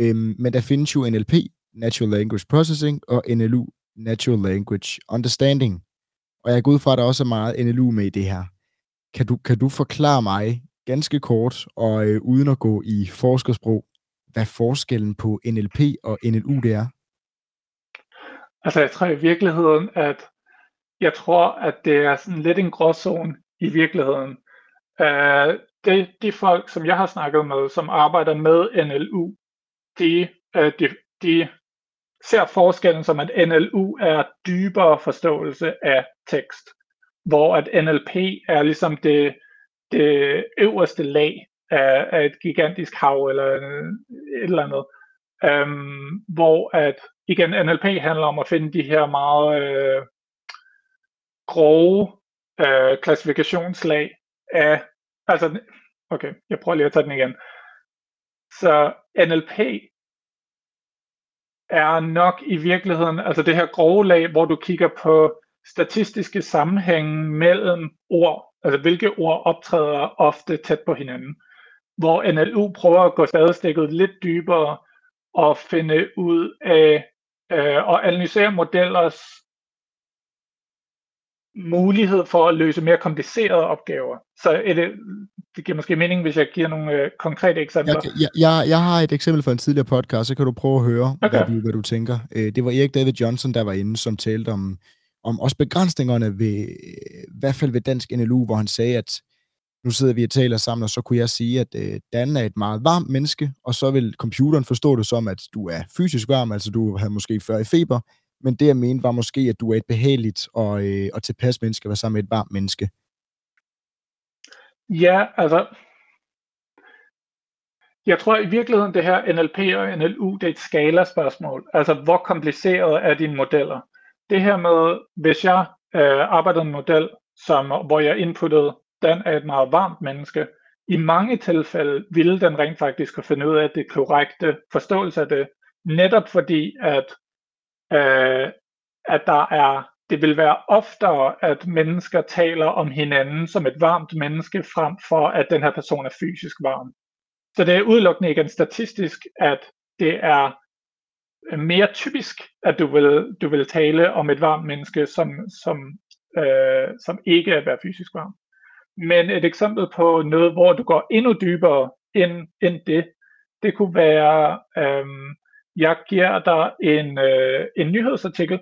[SPEAKER 1] øhm, men der findes jo NLP, Natural Language Processing, og NLU, Natural Language Understanding. Og jeg går ud fra, at der også er meget NLU med i det her. Kan du, kan du forklare mig ganske kort, og øh, uden at gå i forskersprog, hvad forskellen på NLP og NLU det er?
[SPEAKER 2] Altså jeg tror i virkeligheden, at jeg tror, at det er sådan lidt en gråzone i virkeligheden. Uh, det, de folk, som jeg har snakket med, som arbejder med NLU, de, uh, de, de ser forskellen som, at NLU er dybere forståelse af tekst, hvor at NLP er ligesom det, det øverste lag af, af et gigantisk hav eller et eller andet. Um, hvor at igen NLP handler om at finde de her meget øh, grove øh, klassifikationslag af, altså, okay, jeg prøver lige at tage den igen. Så NLP er nok i virkeligheden, altså det her grove lag, hvor du kigger på statistiske sammenhænge mellem ord, altså hvilke ord optræder ofte tæt på hinanden. Hvor NLU prøver at gå spadestikket lidt dybere og finde ud af øh, og analysere modellers mulighed for at løse mere komplicerede opgaver. Så er det, det giver måske mening, hvis jeg giver nogle øh, konkrete eksempler.
[SPEAKER 1] Jeg, jeg, jeg, jeg har et eksempel fra en tidligere podcast, så kan du prøve at høre, okay. hvad, du, hvad du tænker. Øh, det var Erik David Johnson, der var inde, som talte om, om også begrænsningerne ved, i hvert fald ved dansk NLU, hvor han sagde, at nu sidder vi og taler sammen, og så kunne jeg sige, at øh, Dan er et meget varmt menneske, og så vil computeren forstå det som, at du er fysisk varm, altså du har måske før i feber, men det jeg mente var måske, at du er et behageligt og, øh, og tilpas menneske, at være sammen med et varmt menneske.
[SPEAKER 2] Ja, altså, jeg tror i virkeligheden, det her NLP og NLU, det er et skalaspørgsmål. Altså, hvor kompliceret er dine modeller? Det her med, hvis jeg øh, arbejder en model, som, hvor jeg inputtede, den er et meget varmt menneske, i mange tilfælde ville den rent faktisk kunne finde ud af det korrekte forståelse af det, netop fordi, at øh, at der er, det vil være oftere, at mennesker taler om hinanden som et varmt menneske, frem for at den her person er fysisk varm. Så det er udelukkende igen statistisk, at det er mere typisk, at du vil, du vil tale om et varmt menneske, som, som, øh, som ikke er være fysisk varm. Men et eksempel på noget, hvor du går endnu dybere end, end det, det kunne være, øh, jeg giver dig en, øh, en nyhedsartikel,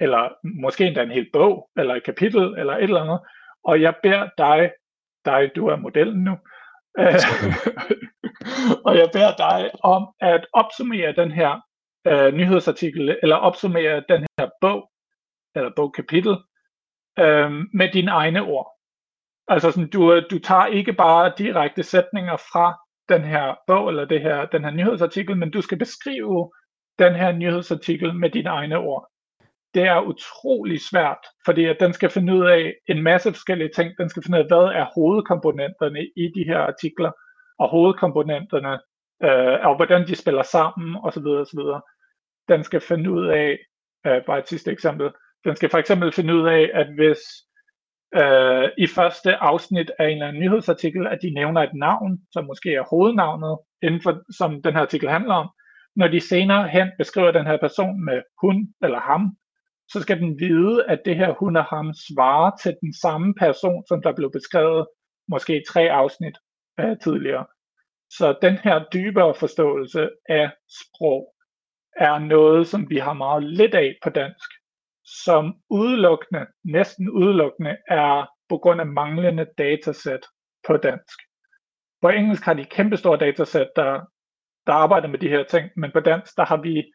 [SPEAKER 2] eller måske endda en hel bog, eller et kapitel, eller et eller andet, og jeg beder dig, dig du er modellen nu, og jeg beder dig om at opsummere den her øh, nyhedsartikel, eller opsummere den her bog, eller bogkapitel, øh, med dine egne ord. Altså sådan, du, øh, du tager ikke bare direkte sætninger fra den her bog eller det her, den her nyhedsartikel, men du skal beskrive den her nyhedsartikel med dine egne ord. Det er utrolig svært, fordi at den skal finde ud af en masse forskellige ting. Den skal finde ud af, hvad er hovedkomponenterne i de her artikler, og hovedkomponenterne, øh, og hvordan de spiller sammen, osv. osv. Den skal finde ud af, øh, bare et sidste eksempel, den skal for eksempel finde ud af, at hvis øh, i første afsnit af en eller anden nyhedsartikel, at de nævner et navn, som måske er hovednavnet, inden for, som den her artikel handler om. Når de senere hen beskriver den her person med hun eller ham, så skal den vide, at det her hun og ham svarer til den samme person, som der blev beskrevet måske tre afsnit øh, tidligere. Så den her dybere forståelse af sprog er noget, som vi har meget lidt af på dansk som udelukkende, næsten udelukkende er på grund af manglende datasæt på dansk. På engelsk har de kæmpestore datasæt, der, der arbejder med de her ting, men på dansk, der har vi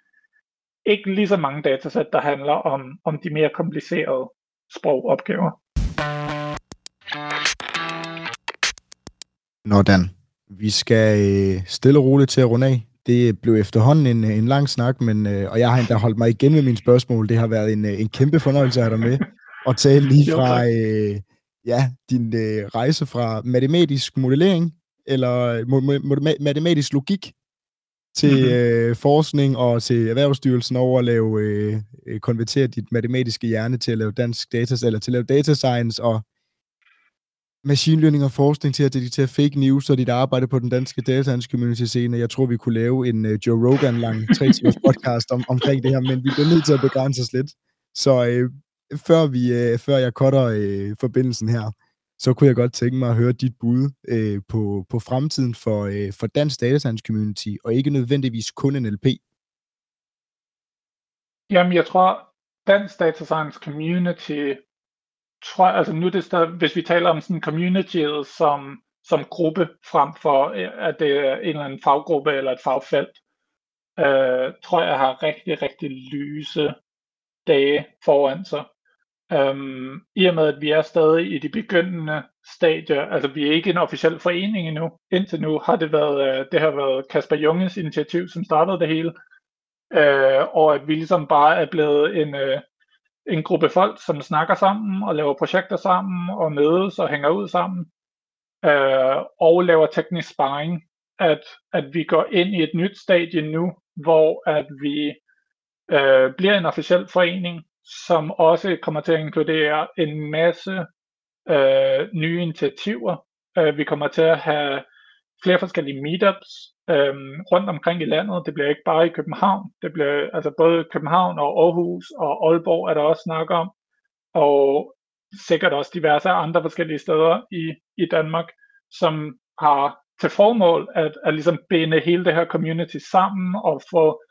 [SPEAKER 2] ikke lige så mange datasæt, der handler om, om de mere komplicerede sprogopgaver.
[SPEAKER 1] Nå Dan, vi skal øh, stille og roligt til at runde af. Det blev efterhånden en, en lang snak, men, øh, og jeg har endda holdt mig igen med mine spørgsmål. Det har været en, øh, en kæmpe fornøjelse at have dig med og tale lige fra øh, ja, din øh, rejse fra matematisk modellering eller mo- matematisk logik til mm-hmm. øh, forskning og til Erhvervsstyrelsen over at lave, øh, øh, konvertere dit matematiske hjerne til at lave dansk data, eller til at lave data science og machine learning og forskning til at detektere fake news og dit arbejde på den danske data science community scene. Jeg tror, vi kunne lave en uh, Joe Rogan lang tre timers podcast om, omkring det her, men vi bliver nødt til at begrænse os lidt. Så øh, før, vi, øh, før jeg cutter øh, forbindelsen her, så kunne jeg godt tænke mig at høre dit bud øh, på, på fremtiden for, øh, for dansk data science community, og ikke nødvendigvis kun NLP.
[SPEAKER 2] Jamen, jeg tror, dansk data science community, tror altså nu er det stadig, hvis vi taler om sådan communityet som, som gruppe, frem for øh, at det er en eller anden faggruppe eller et fagfelt, øh, tror jeg har rigtig, rigtig lyse dage foran sig. Øhm, I og med, at vi er stadig i de begyndende stadier, altså vi er ikke en officiel forening endnu. Indtil nu har det været, øh, det har været Kasper Junges initiativ, som startede det hele, øh, og at vi ligesom bare er blevet en, øh, en gruppe folk, som snakker sammen og laver projekter sammen og mødes og hænger ud sammen øh, og laver teknisk sparring. At, at vi går ind i et nyt stadie nu, hvor at vi øh, bliver en officiel forening, som også kommer til at inkludere en masse øh, nye initiativer. Øh, vi kommer til at have flere forskellige meetups øhm, rundt omkring i landet. Det bliver ikke bare i København. Det bliver altså både København og Aarhus og Aalborg er der også snak om. Og sikkert også diverse andre forskellige steder i, i Danmark, som har til formål at, at ligesom binde hele det her community sammen og få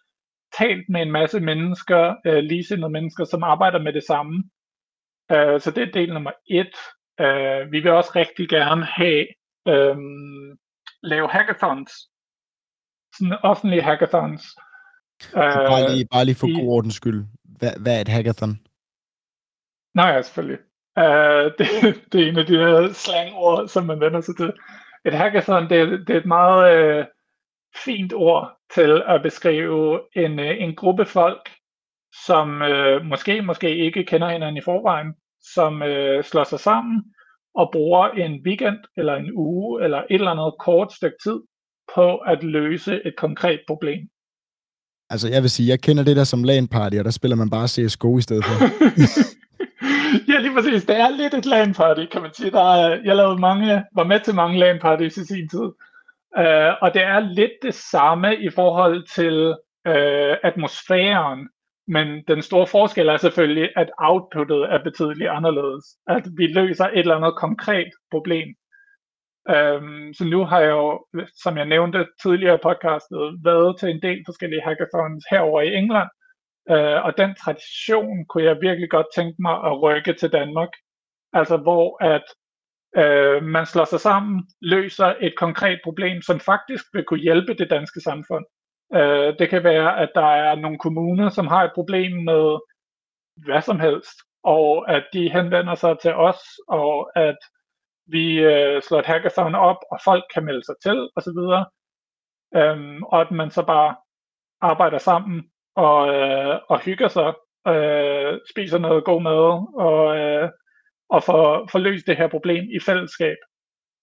[SPEAKER 2] talt med en masse mennesker, øh, ligesindede mennesker, som arbejder med det samme. Øh, så det er del nummer et. Øh, vi vil også rigtig gerne have øh, lave hackathons. Sådan offentlige hackathons.
[SPEAKER 1] Øh, bare, lige, bare lige for god ordens skyld. Hvad, hvad er et hackathon?
[SPEAKER 2] Nej, ja, selvfølgelig. Uh, det, det er en af de her slangord, som man vender sig til. Et hackathon, det, det er et meget uh, fint ord til at beskrive en, uh, en gruppe folk, som uh, måske, måske ikke kender hinanden i forvejen, som uh, slår sig sammen og bruger en weekend eller en uge eller et eller andet kort stykke tid på at løse et konkret problem.
[SPEAKER 1] Altså, jeg vil sige, jeg kender det der som LAN party, og der spiller man bare CSGO i stedet for.
[SPEAKER 2] ja, lige præcis. Det er lidt et LAN party, kan man sige. Der er, jeg lavede mange, var med til mange LAN parties i sin tid. Uh, og det er lidt det samme i forhold til uh, atmosfæren. Men den store forskel er selvfølgelig, at outputtet er betydeligt anderledes. At vi løser et eller andet konkret problem. Øhm, så nu har jeg jo, som jeg nævnte tidligere i podcastet, været til en del forskellige hackathons herover i England, Øh, og den tradition kunne jeg virkelig godt tænke mig at rykke til Danmark. Altså hvor at øh, man slår sig sammen, løser et konkret problem, som faktisk vil kunne hjælpe det danske samfund. Øh, det kan være, at der er nogle kommuner, som har et problem med hvad som helst, og at de henvender sig til os, og at vi øh, slår et hackathon op, og folk kan melde sig til, osv. Øhm, og at man så bare arbejder sammen og, øh, og hygger sig, øh, spiser noget god mad, og, øh, og får, får løst det her problem i fællesskab.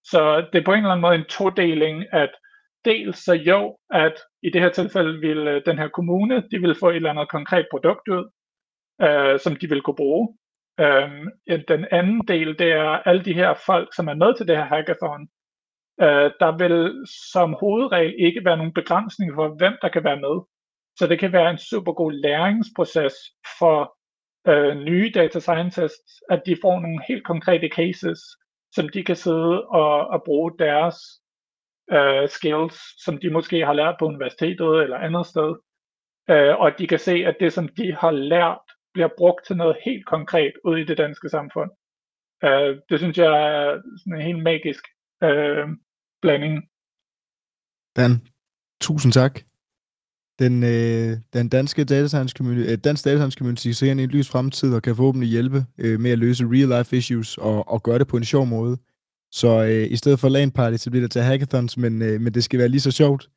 [SPEAKER 2] Så det er på en eller anden måde en todeling, at dels så jo, at i det her tilfælde vil øh, den her kommune, de vil få et eller andet konkret produkt ud, øh, som de vil kunne bruge. Øhm, den anden del, det er alle de her folk, som er med til det her hackathon. Øh, der vil som hovedregel ikke være nogen begrænsning for, hvem der kan være med. Så det kan være en super god læringsproces for øh, nye data scientists, at de får nogle helt konkrete cases, som de kan sidde og, og bruge deres øh, skills, som de måske har lært på universitetet eller andet sted. Øh, og at de kan se, at det, som de har lært, bliver brugt til noget helt konkret ud i det danske samfund. Uh, det synes jeg er sådan en helt magisk uh, blanding.
[SPEAKER 1] Dan, tusind tak. Den, øh, den danske data science community, øh, dansk data science community ser ind i en lys fremtid og kan forhåbentlig hjælpe øh, med at løse real life issues og, og gøre det på en sjov måde. Så øh, i stedet for LAN party, så bliver det til hackathons, men, øh, men det skal være lige så sjovt.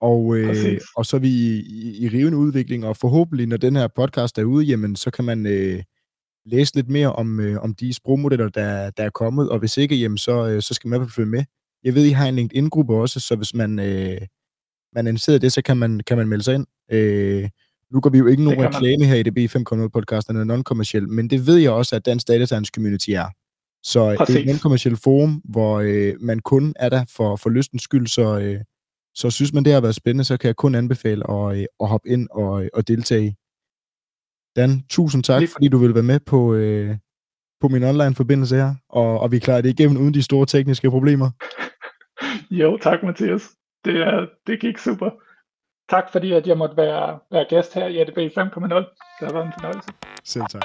[SPEAKER 1] Og, øh, og så er vi i, i, i rivende udvikling, og forhåbentlig, når den her podcast er ude, jamen, så kan man øh, læse lidt mere om, øh, om de sprogmodeller, der, der er kommet, og hvis ikke, jamen, så, øh, så skal man følge med. Jeg ved, I har en LinkedIn-gruppe også, så hvis man, øh, man er interesseret i det, så kan man, kan man melde sig ind. Øh, nu går vi jo ikke nogen reklame her i DB 5.0-podcasten, eller non-kommerciel, men det ved jeg også, at Dansk Data Science Community er. Så Præcis. det er et non-kommercielt forum, hvor øh, man kun er der for, for lystens skyld, så, øh, så synes man, det har været spændende, så kan jeg kun anbefale at, øh, at hoppe ind og, og deltage. Dan, tusind tak, fordi du vil være med på, øh, på min online-forbindelse her, og, og vi klarer det igennem uden de store tekniske problemer.
[SPEAKER 2] jo, tak Mathias. Det, er, det gik super. Tak fordi, at jeg måtte være, være gæst her i ADB 5.0. Det har været en fornøjelse.
[SPEAKER 1] Selv tak.